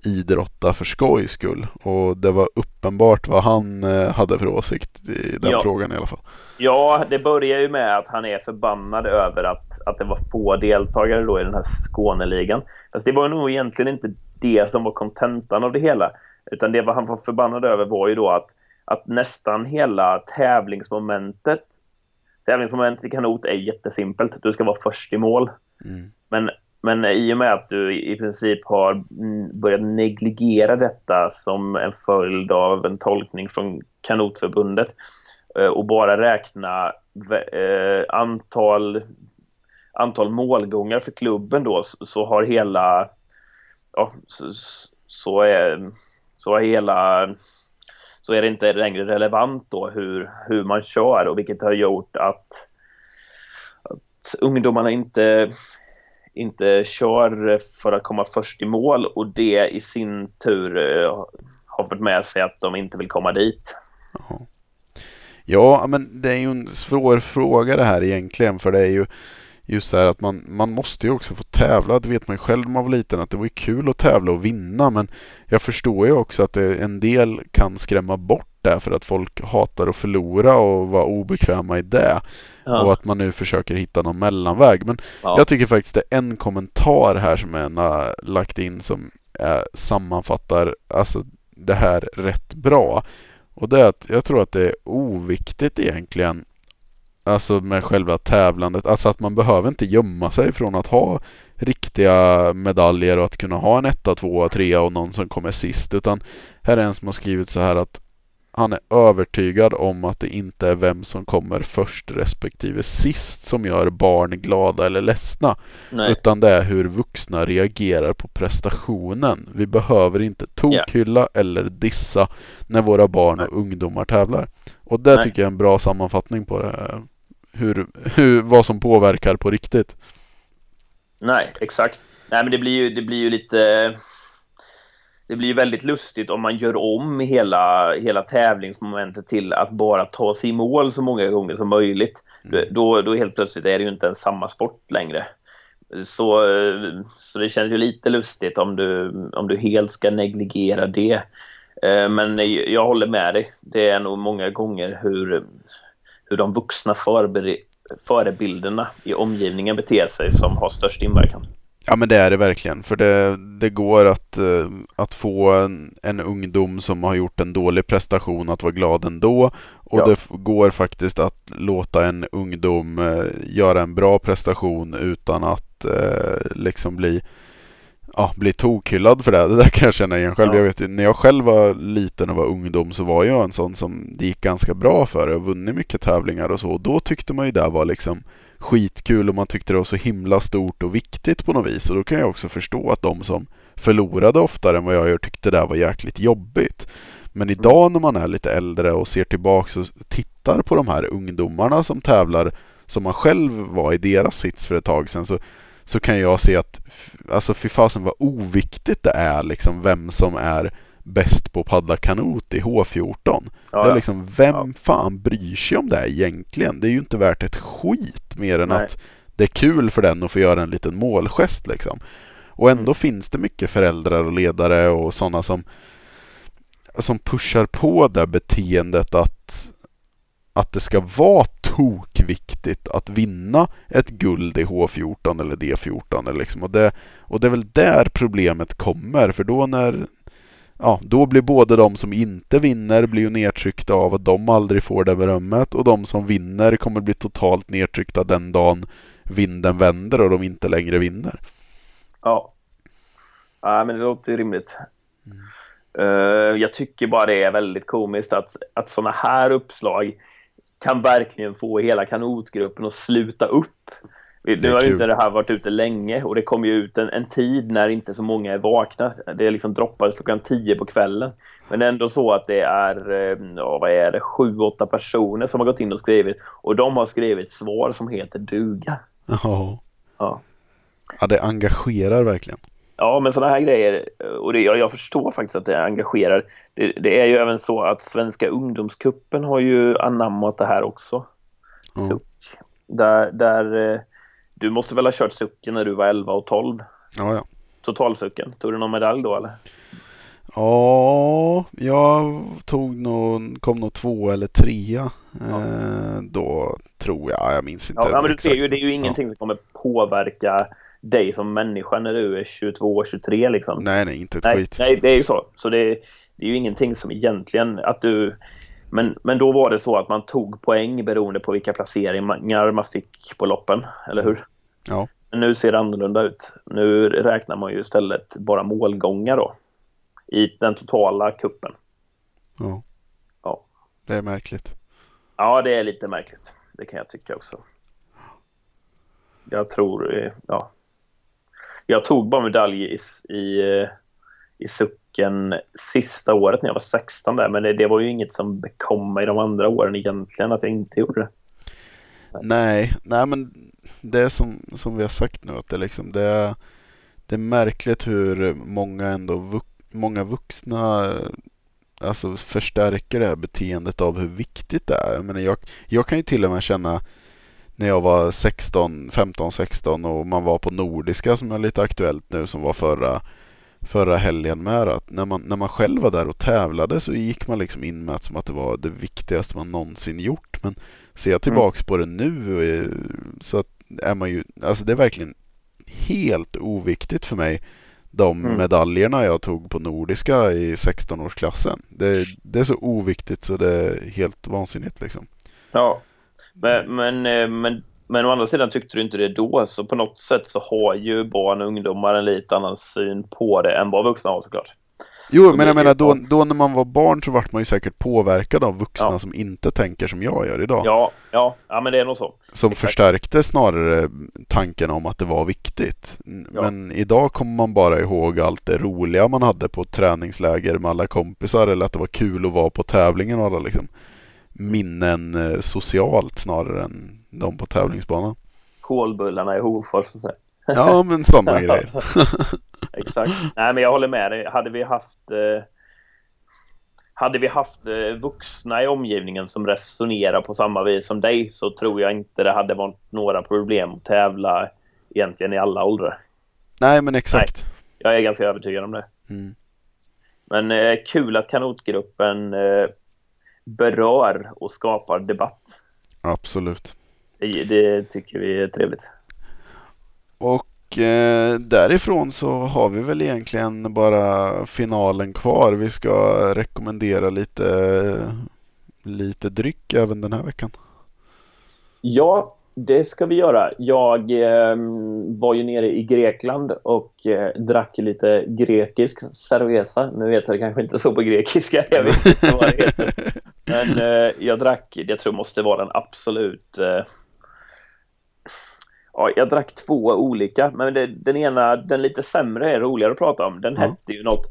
idrotta för skojs skull. Och det var uppenbart vad han eh, hade för åsikt i den ja. frågan i alla fall.
Ja, det börjar ju med att han är förbannad över att, att det var få deltagare då i den här Skåneligan. Fast det var nog egentligen inte det som var kontentan av det hela. Utan det han var förbannad över var ju då att, att nästan hela tävlingsmomentet Tävlingsmomentet i kanot är jättesimpelt. Du ska vara först i mål. Mm. Men, men i och med att du i princip har börjat negligera detta som en följd av en tolkning från kanotförbundet eh, och bara räkna eh, antal, antal målgångar för klubben då så har hela ja, så, så är så är hela så är det inte längre relevant då hur, hur man kör och vilket har gjort att, att ungdomarna inte, inte kör för att komma först i mål och det i sin tur eh, har fått med sig att de inte vill komma dit.
Ja, men det är ju en svår fråga det här egentligen för det är ju just så här att man, man måste ju också få tävla. Det vet man ju själv när man var liten att det var ju kul att tävla och vinna men jag förstår ju också att det, en del kan skrämma bort det för att folk hatar att förlora och vara obekväma i det. Ja. Och att man nu försöker hitta någon mellanväg. Men ja. jag tycker faktiskt det är en kommentar här som en har lagt in som är, sammanfattar alltså det här rätt bra. Och det är att jag tror att det är oviktigt egentligen Alltså med själva tävlandet. Alltså att man behöver inte gömma sig från att ha riktiga medaljer och att kunna ha en etta, tvåa, trea och någon som kommer sist. Utan här är en som har skrivit så här att han är övertygad om att det inte är vem som kommer först respektive sist som gör barn glada eller ledsna.
Nej.
Utan det är hur vuxna reagerar på prestationen. Vi behöver inte tokhylla eller dissa när våra barn och ungdomar tävlar. Och det
Nej.
tycker jag är en bra sammanfattning på det. Hur, hur, vad som påverkar på riktigt.
Nej, exakt. Nej, men det blir ju, det blir ju lite... Det blir väldigt lustigt om man gör om hela, hela tävlingsmomentet till att bara ta sig i mål så många gånger som möjligt.
Mm.
Då, då helt plötsligt är det ju inte ens samma sport längre. Så, så det känns ju lite lustigt om du, om du helt ska negligera det. Eh, Men jag håller med dig. Det är nog många gånger hur, hur de vuxna förber- förebilderna i omgivningen beter sig som har störst inverkan.
Ja men det är det verkligen. För det, det går att, eh, att få en, en ungdom som har gjort en dålig prestation att vara glad ändå. Och
Ja.
det går faktiskt att låta en ungdom eh, göra en bra prestation utan att eh, liksom bli Ja, bli tokhyllad för det. Det där kan jag känna igen själv.
Ja.
Jag vet när jag själv var liten och var ungdom så var jag en sån som det gick ganska bra för. Jag har vunnit mycket tävlingar och så. Och då tyckte man ju det var liksom skitkul och man tyckte det var så himla stort och viktigt på något vis. Och då kan jag också förstå att de som förlorade oftare än vad jag gör tyckte det var jäkligt jobbigt. Men idag när man är lite äldre och ser tillbaks och tittar på de här ungdomarna som tävlar som man själv var i deras sits för ett tag sedan så, så kan jag se att alltså fy fasen vad oviktigt det är liksom vem som är bäst på att paddla kanot i H14.
Ja,
det är liksom, vem
Ja.
fan bryr sig om det här egentligen? Det är ju inte värt ett skit mer än
Nej.
att det är kul för den att få göra en liten målgest liksom. Och ändå
Mm.
finns det mycket föräldrar och ledare och sådana som, som pushar på det beteendet att, att det ska vara tokviktigt att vinna ett guld i H14 eller D14. Eller liksom. och, det, och det är väl där problemet kommer. För då när Ja, då blir både de som inte vinner blir ju nedtryckta av att de aldrig får det berömmet och de som vinner kommer bli totalt nedtryckta den dagen vinden vänder och de inte längre vinner.
Ja. ja, men det låter ju rimligt.
Mm.
Eh, jag tycker bara det är väldigt komiskt att, att sådana här uppslag kan verkligen få hela kanotgruppen att sluta upp. Nu har ju inte det här varit ute länge och det kom ju ut en, en tid när inte så många är vakna. Det liksom droppades klockan 10 på kvällen. Men det är ändå så att det är, eh, ja, vad är det, sju, åtta personer som har gått in och skrivit och de har skrivit svar som heter duga.
Ja.
Ja.
ja, det engagerar verkligen.
Ja, men sådana här grejer, och det, jag, jag förstår faktiskt att det engagerar. Det, det är ju även så att Svenska ungdomskuppen har ju anammat det här också. Suck. Där, där, eh, du måste väl ha kört sucken när du var 11 och 12?
Ja, ja.
Totalsucken. Tog du någon medalj då eller?
Ja, jag tog nog, kom nog två eller trea. Eh, då tror jag, jag minns inte
Ja, ja men du ser ju, det är ju ingenting som kommer påverka dig som människa när du är 22, 23 liksom.
Nej, nej, inte ett
Nej,
skit.
nej, det är ju så. Så det, det är ju ingenting som egentligen att du... Men, men då var det så att man tog poäng beroende på vilka placeringar man fick på loppen, eller hur?
Ja.
Men nu ser det annorlunda ut. Nu räknar man ju istället bara målgångar då. I den totala kuppen.
Ja.
Ja.
Det är märkligt.
Ja, det är lite märkligt. Det kan jag tycka också. Jag tror, eh, ja. Jag tog bara medalj i, i, eh, i sucken sista året när jag var 16 där, men det, det var ju inget som bekom mig de andra åren egentligen att jag inte gjorde det.
Nej, nej men det är som, som vi har sagt nu att det liksom det är, det är märkligt hur många ändå vux, många vuxna alltså förstärker det här beteendet av hur viktigt det är. Jag, menar, jag, jag kan ju till och med känna när jag var 16, 15, 16 och man var på Nordiska som är lite aktuellt nu som var förra, förra helgen med att när man, när man själv var där och tävlade så gick man liksom in med att, som att det var det viktigaste man någonsin gjort. Men ser jag tillbaks på det nu eh, så är man ju, alltså det är verkligen helt oviktigt för mig de
Mm.
medaljerna jag tog på Nordiska i 16-årsklassen. Det, det är så oviktigt så det är helt vansinnigt liksom.
Ja. Men, men, eh, men, men å andra sidan tyckte du inte det då, så på något sätt så har ju barn och ungdomar en lite annan syn på det än vad vuxna har såklart.
Jo, men jag menar då, då när man var barn så vart man ju säkert påverkad av vuxna ja. som inte tänker som jag gör idag.
Ja, ja, ja men det är nog så.
Som Exakt. förstärkte snarare tanken om att det var viktigt. Ja. Men idag kommer man bara ihåg allt det roliga man hade på träningsläger med alla kompisar eller att det var kul att vara på tävlingen och alla liksom minnen eh, socialt snarare än de på tävlingsbanan.
Kolbullarna i Hofors. Så
Ja, men sådana grejer.
Exakt. Nej, men jag håller med dig. Hade vi haft eh, hade vi haft eh, vuxna i omgivningen som resonerar på samma vis som dig så tror jag inte det hade varit några problem att tävla egentligen i alla åldrar.
Nej, men exakt. Nej,
jag är ganska övertygad om det. Mm. Men eh, kul att kanotgruppen eh, berör och skapar debatt.
Absolut.
Det, det tycker vi är trevligt.
Och eh, därifrån så har vi väl egentligen bara finalen kvar. Vi ska rekommendera lite, lite dryck även den här veckan.
Ja, det ska vi göra. Jag eh, var ju nere i Grekland och eh, drack lite grekisk cerveza. Nu vet jag det kanske inte så på grekiska. Jag vet inte vad det heter. Men eh, jag drack, jag tror måste vara den absolut eh, Ja, jag drack två olika, men det, den ena, den lite sämre, är roligare att prata om. Den mm. hette ju något...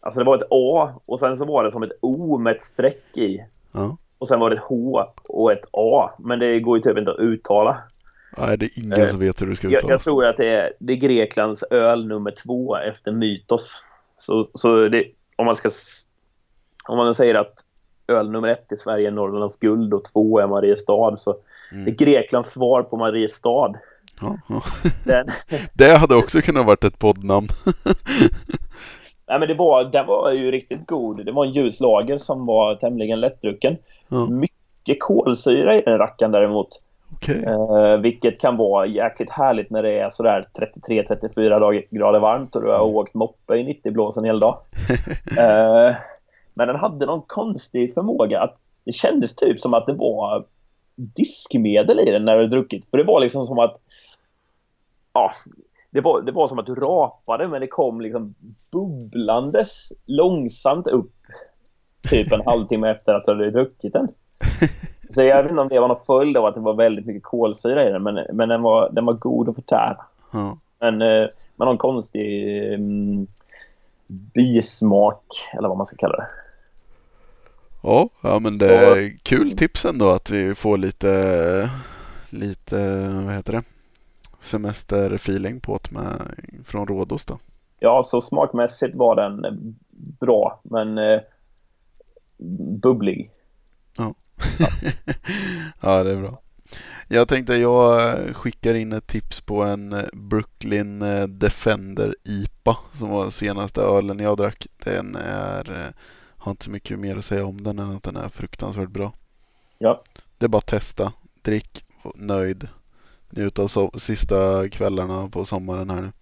Alltså det var ett A och sen så var det som ett O med ett streck i. Mm. Och sen var det ett H och ett A, men det går ju typ inte att uttala.
Nej, det är ingen eh, som vet hur du ska uttala.
Jag, jag, tror att det är, det är Greklands öl nummer två efter Mytos. Så, så det, om man ska... Om man säger att öl nummer ett i Sverige är Norrlands guld och två är Mariestad. Så mm. det är Greklands svar på Mariestad. Ja,
det hade också kunnat varit ett poddnamn.
Nej, men det var, den var ju riktigt god. Det var en ljus lager som var tämligen lättdrucken. Ja. Mycket kolsyra i den rackaren däremot. Okay. Eh, vilket kan vara jäkligt härligt när det är sådär 33-34 grader varmt och du har åkt moppe i 90 blås en hel dag. eh, men den hade någon konstig förmåga att det kändes typ som att det var diskmedel i den när du druckit. För det var liksom som att ja, det var, det var som att du rapade men det kom liksom bubblandes långsamt upp typ en halvtimme efter att du hade druckit den. Så jag vet inte om det var någon följd av att det var väldigt mycket kolsyra i den men, men den, var, den var god att förtära. Mm. Men eh, med någon konstig mm, bismak eller vad man ska kalla det.
Ja, ja men det är kul tips ändå att vi får lite, lite, vad heter det, semesterfeeling på det med, från Rhodos då.
Ja, så smakmässigt var den bra, men eh, bubblig.
Ja. Ja. ja, det är bra. Jag tänkte jag skickar in ett tips på en Brooklyn Defender IPA som var senaste ölen jag drack. Den är har inte så mycket mer att säga om den än att den är fruktansvärt bra.
Ja.
Det är bara att testa, drick, nöjd, njut av so sista kvällarna på sommaren här nu.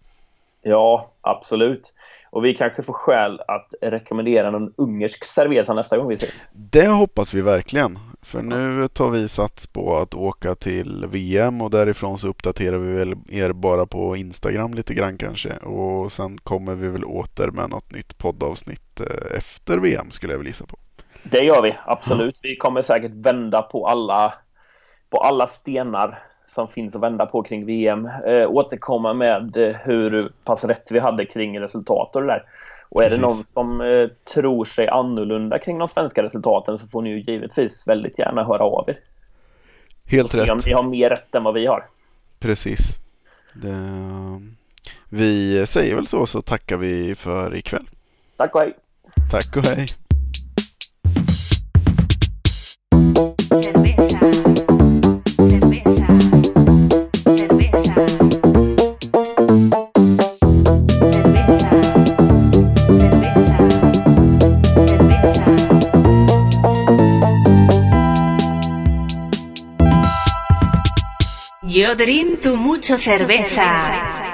Ja, absolut. Och vi kanske får skäl att rekommendera någon ungersk cerveza nästa gång vi ses.
Det hoppas vi verkligen. För nu tar vi sats på att åka till VM och därifrån så uppdaterar vi väl er bara på Instagram lite grann kanske. Och sen kommer vi väl åter med något nytt poddavsnitt eh, efter VM skulle jag väl gissa på.
Det gör vi, absolut. Vi kommer säkert vända på alla, på alla stenar som finns att vända på kring VM. Eh, återkomma med eh, hur pass rätt vi hade kring resultat och det där. Och är Precis. det någon som eh, tror sig annorlunda kring de svenska resultaten så får ni ju givetvis väldigt gärna höra av er.
Helt rätt. om
ni har mer rätt än vad vi har.
Precis. Det... Vi säger väl så, så tackar vi för ikväll.
Tack och hej.
Tack och hej.
Yo drink mucho cerveza.